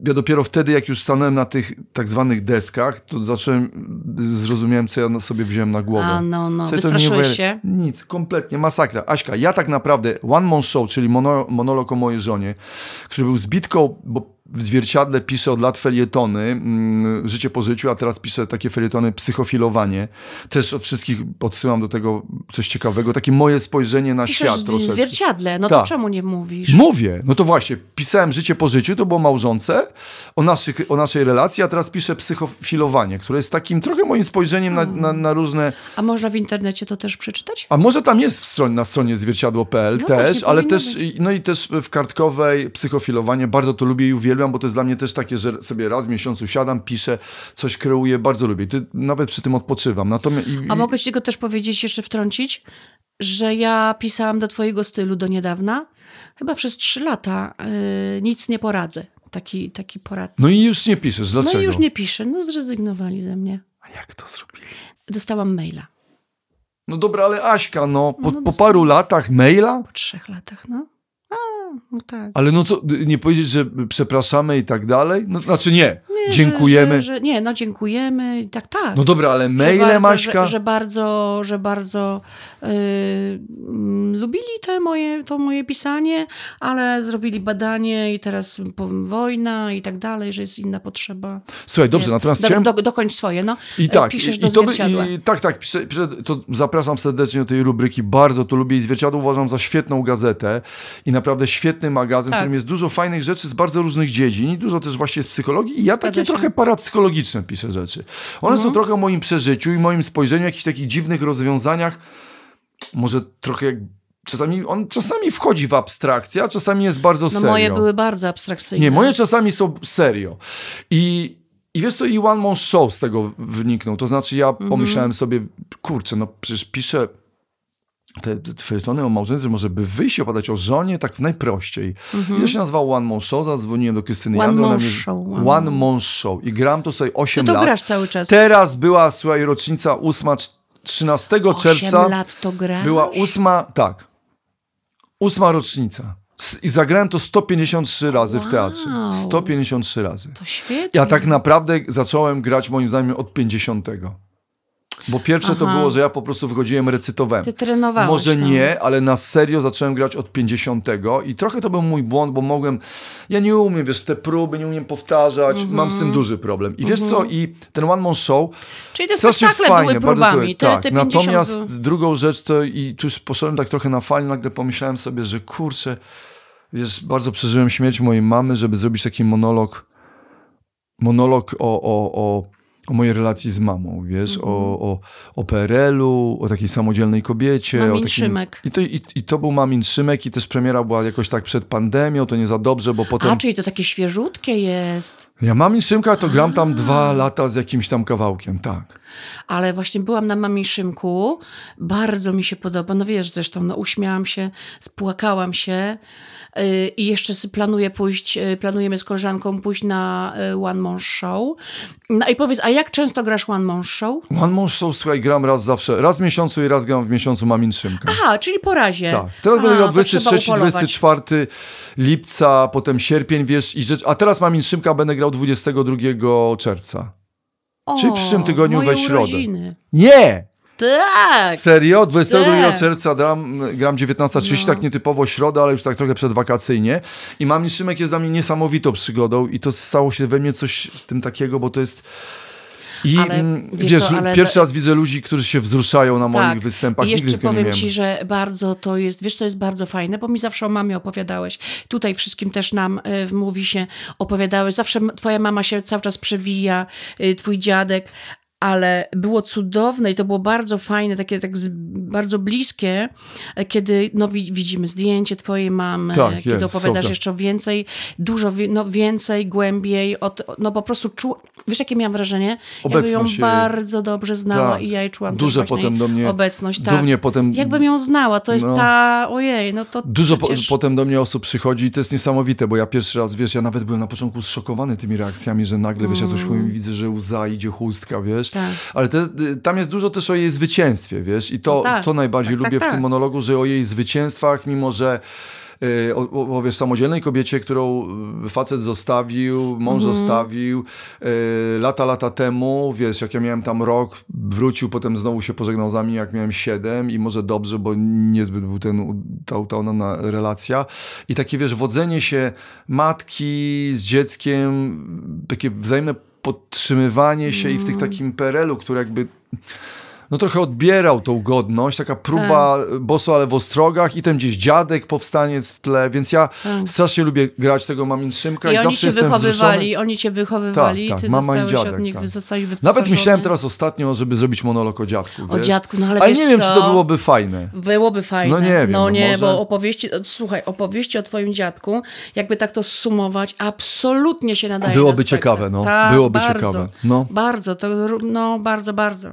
ja dopiero wtedy, jak już stanąłem na tych tak zwanych deskach, to zacząłem, zrozumiałem, co ja sobie wziąłem na głowę. A no, no, wystraszyłeś nie się? Nic, kompletnie, masakra. Aśka, ja tak naprawdę One Man Show, czyli mono, monolog o mojej żonie, który był zbitką, bo w zwierciadle piszę od lat felietony, mm, życie po życiu, a teraz piszę takie felietony psychofilowanie. Też od wszystkich odsyłam do tego coś ciekawego, takie moje spojrzenie na Piszesz świat w troszeczkę. zwierciadle, no Tak. to czemu nie mówisz? Mówię, no to właśnie, pisałem Życie po życiu, to było małżonce, o, naszych, o naszej relacji, a teraz piszę psychofilowanie, które jest takim trochę moim spojrzeniem na, na, na różne A można w internecie to też przeczytać? a może tam jest w stronie, na stronie zwierciadło.pl No też, ale też, no i też w kartkowej psychofilowanie, bardzo to lubię i uwielbiam, bo to jest dla mnie też takie, że sobie raz w miesiącu siadam, piszę, coś kreuję, bardzo lubię. Ty, nawet przy tym odpoczywam. Natomiast, i, A mogę ci tego też powiedzieć, jeszcze wtrącić, że ja pisałam do twojego stylu do niedawna, chyba przez trzy lata, yy, nic nie poradzę. Taki, taki porad. No i już nie piszesz, dlaczego? No i już nie piszę, no zrezygnowali ze mnie. A jak to zrobili? Dostałam maila No dobra, ale Aśka, no, po, No, po paru latach maila? po trzech latach, no. No tak. Ale no to nie powiedzieć, że przepraszamy i tak dalej? No, znaczy nie, Nie, dziękujemy. Że, że, że, nie, no dziękujemy, i tak, tak. No dobra, ale Że maile, bardzo, Maśka? Że, że bardzo, że bardzo yy, lubili te moje, to moje pisanie, ale zrobili badanie i teraz wojna i tak dalej, że jest inna potrzeba. Słuchaj, dobrze, jest. natomiast chciałem... do, dokończ swoje, no. I tak, Piszesz i, do i by- i, tak, tak, piszę, piszę, to zapraszam serdecznie do tej rubryki, bardzo to lubię i Zwierciadło uważam za świetną gazetę i naprawdę świetny magazyn, Tak. w którym jest dużo fajnych rzeczy z bardzo różnych dziedzin i dużo też właśnie z psychologii i ja takie. Mhm. trochę parapsychologiczne piszę rzeczy. One są trochę o moim przeżyciu i moim spojrzeniu, jakichś takich dziwnych rozwiązaniach, może trochę jak Czasami on czasami wchodzi w abstrakcję, a czasami jest bardzo No serio. moje były bardzo abstrakcyjne. Nie, moje czasami są serio. I, i wiesz co, i One Man Show z tego wyniknął. To znaczy ja Mhm. pomyślałem sobie, kurczę, no przecież piszę te, te felietony o małżeństwie, może by wyjść i opowiadać o żonie, tak najprościej. I to się nazywało One Man Show, zadzwoniłem do Krystyny Mhm. One Jandy, ona Man Show, One, One Man Show. I gram to sobie 8 Ty to lat. grasz cały czas. Teraz była, słuchaj, rocznica 8, 13 czerwca. Osiem lat to grasz? Była ósma, tak. Ósma rocznica. S- I zagrałem to 153 razy w teatrze. Wow. 153 razy. To świetnie. Ja tak naprawdę zacząłem grać moim zdaniem od 50. Bo pierwsze to Aha. było, że ja po prostu wychodziłem, recytowałem. Ty trenowałeś. Może no. nie, ale na serio zacząłem grać od 50 i trochę to był mój błąd, bo mogłem, ja nie umiem, wiesz, te próby nie umiem powtarzać, Mhm. mam z tym duży problem. I wiesz co, i ten One Man Show, Czyli te strasznie fajnie, były próbami. to, Te, tak, te 50 natomiast były- drugą rzecz to, i tu już poszedłem tak trochę na fali, nagle pomyślałem sobie, że kurczę, wiesz, bardzo przeżyłem śmierć mojej mamy, żeby zrobić taki monolog, monolog o, o, o, o mojej relacji z mamą, wiesz, Mhm. o, o, o PRL-u, o takiej samodzielnej kobiecie. Mamin o takim... Szymek. I to, i, I to był Mamin Szymek i też premiera była jakoś tak przed pandemią, to nie za dobrze, bo potem... A, czyli to takie świeżutkie jest. Ja Mamin Szymka to gram tam dwa lata z jakimś tam kawałkiem, tak. Ale właśnie byłam na Mami Szymku, bardzo mi się podoba, no wiesz zresztą, no uśmiałam się, spłakałam się i jeszcze planuję pójść, yy, planujemy z koleżanką pójść na yy, One Man Show. No i powiedz, a jak często grasz One Man Show? One Man Show, słuchaj, gram raz zawsze, raz w miesiącu i raz gram w miesiącu Mamin Szymka. Aha, czyli po razie. Tak. Teraz będę grał to 23, trzeba upolować. 24 lipca, potem sierpień, wiesz, i rzecz. A teraz Mamin Szymka będę grał 22 czerwca. O, czyli w przyszłym tygodniu we środę. urodziny. Nie! Tak! Serio? 22 Tak. czerwca gram, gram 19.30, No. tak nietypowo środa, ale już tak trochę przedwakacyjnie. I Mamin Szymek jest dla mnie niesamowitą przygodą i to stało się we mnie coś w tym takiego, bo to jest... I Ale mm, wiesz wiesz, co, ale- pierwszy raz widzę ludzi, którzy się wzruszają na moich Tak. występach. I jeszcze nie powiem miałem. ci, że bardzo to jest, wiesz co jest bardzo fajne, bo mi zawsze o mamie opowiadałeś. Tutaj wszystkim też nam y, w mówi się opowiadałeś. Zawsze twoja mama się cały czas przewija, y, twój dziadek. Ale było cudowne i to było bardzo fajne, takie tak z, bardzo bliskie, e, kiedy no, wi- widzimy zdjęcie twojej mamy, Tak, kiedy jest, opowiadasz tak. jeszcze więcej, dużo no, więcej, głębiej, od, no po prostu czu, wiesz jakie miałam wrażenie? Jakby ją Obecność jej. bardzo dobrze znała Tak. i ja jej czułam właśnie potem do mnie- obecność. Tak. Dumnie potem Jakbym ją znała, to jest No. ta, ojej, no to Dużo po, przecież... potem do mnie osób przychodzi i to jest niesamowite, bo ja pierwszy raz, wiesz, ja nawet byłem na początku zszokowany tymi reakcjami, że nagle, wiesz, ja coś powiem i widzę, że łza, idzie chustka, wiesz. Tak. Ale te, y, tam jest dużo też o jej zwycięstwie, wiesz, i to, No tak, to najbardziej tak, tak, lubię w tak. tym monologu, że o jej zwycięstwach, mimo że y, o, o, wiesz, samodzielnej kobiecie, którą y, facet zostawił, mąż Mhm. zostawił y, lata, lata temu, wiesz, jak ja miałem tam rok, wrócił, potem znowu się pożegnał z nami, jak miałem siedem i może dobrze, bo niezbyt był ten, ta, ta ona relacja i takie, wiesz, wodzenie się matki z dzieckiem, takie wzajemne podtrzymywanie się i w tych Mm. takim PRL-u, który jakby no trochę odbierał tą godność, taka próba Tak. boso, ale w ostrogach i ten gdzieś dziadek powstaniec w tle, więc ja Tak. strasznie lubię grać tego mamin Szymka i, I oni zawsze cię jestem wychowywali, wzruszony. oni cię wychowywali, Tak, tak, ty mama i dziadek, od nich, tak. zostałeś. Nawet myślałem teraz ostatnio, żeby zrobić monolog o dziadku, O wiesz? dziadku, no ale Ale wiesz nie wiem, co? czy to byłoby fajne. Byłoby fajne. No nie wiem, No no nie, może- bo opowieści, słuchaj, opowieści o twoim dziadku, jakby tak to sumować, absolutnie się nadaje Byłoby na ciekawe, no. Tak, Byłoby bardzo, ciekawe, no. Bardzo, to, no bardzo, bardzo.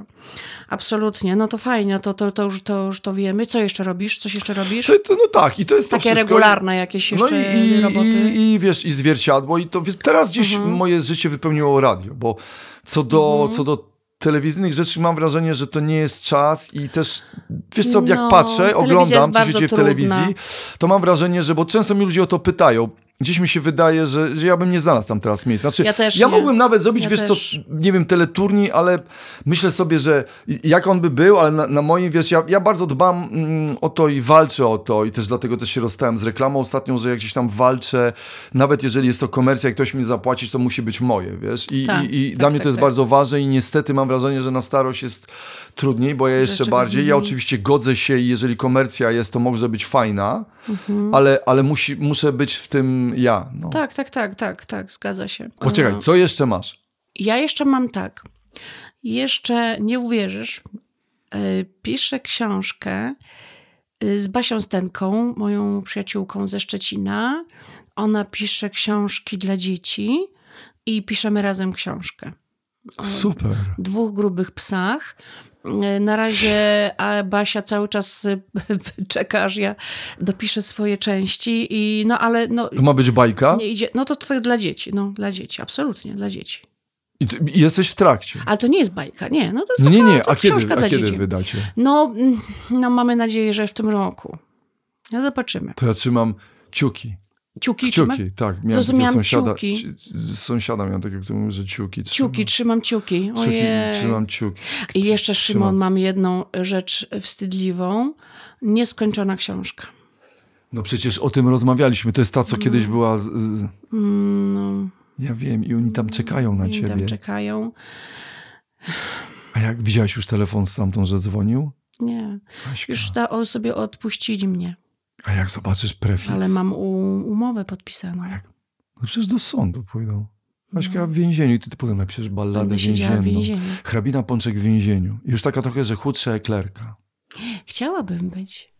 Absolutnie, no to fajnie, to, to, to, już, to już to wiemy. Co jeszcze robisz? Coś jeszcze robisz? To, no tak, i to jest to Takie regularne jakieś No jeszcze i, i, roboty? Mhm. i, i wiesz, i zwierciadło i to teraz gdzieś moje życie wypełniło radio, bo co do, Mhm. co do telewizyjnych rzeczy mam wrażenie, że to nie jest czas i też, wiesz co, jak No, patrzę, oglądam, co się dzieje w trudna. telewizji, to mam wrażenie, że, bo często mi ludzie o to pytają, Gdzieś mi się wydaje, że, że ja bym nie znalazł tam teraz miejsca. Znaczy, Ja też ja nie. mogłem nawet zrobić, Ja wiesz też. co, nie wiem, teleturniej, ale myślę sobie, że jak on by był, ale na, na moim, wiesz, ja, ja bardzo dbam mm, o to i walczę o to i też dlatego też się rozstałem z reklamą ostatnią, że jak gdzieś tam walczę, nawet jeżeli jest to komercja i ktoś mi zapłaci, to musi być moje, wiesz. I, Tak, i, i tak, dla mnie tak, to jest tak. bardzo ważne i niestety mam wrażenie, że na starość jest trudniej, bo ja jeszcze bardziej, ja oczywiście godzę się i jeżeli komercja jest, to może być fajna, ale, ale musi, muszę być w tym ja. No. Tak, tak, tak, tak, tak, zgadza się. Poczekaj, co jeszcze masz? Ja jeszcze mam tak. Jeszcze nie uwierzysz. e, Piszę książkę e, z Basią Stenką, moją przyjaciółką ze Szczecina. Ona pisze książki dla dzieci i piszemy razem książkę. Super. Dwóch grubych psach. E, Na razie a Basia cały czas e, czeka, aż ja dopiszę swoje części i no ale no To ma być bajka? nie idzie, no to, to dla dzieci, no dla dzieci, absolutnie dla dzieci. I, ty, I jesteś w trakcie. Ale to nie jest bajka, nie, no to jest nie, taka- nie, to a kiedy, a kiedy dzieci. wydacie? No, mm, no mamy nadzieję, że w tym roku. No zobaczymy. To ja trzymam ciuki. Ciuki, trzyma? Ciuki, tak. Miałem Zrozumiałam sąsiada. ciuki. sąsiada miałem takiego, który mówi, że ciuki trzymam. Ciuki, trzymam ciuki. Ciuki, Ojej. trzymam ciuki. I jeszcze, Trzymam. Szymon, mam jedną rzecz wstydliwą. Nieskończona książka. No przecież o tym rozmawialiśmy. To jest ta, co kiedyś była. Z, z... Mm, No, Ja wiem, i oni tam czekają na oni ciebie. tam czekają. A jak widziałeś już telefon stamtąd, że dzwonił? Nie, Aśka. już o, sobie odpuścili mnie. A jak zobaczysz prefiks? Ale mam umowę podpisaną. No przecież do sądu pójdą. Aśka w więzieniu i ty, ty potem napiszesz balladę siedziała w więzienną. więzieniu. Hrabina Pączek w więzieniu. Już taka trochę, że chudsza eklerka. Chciałabym być.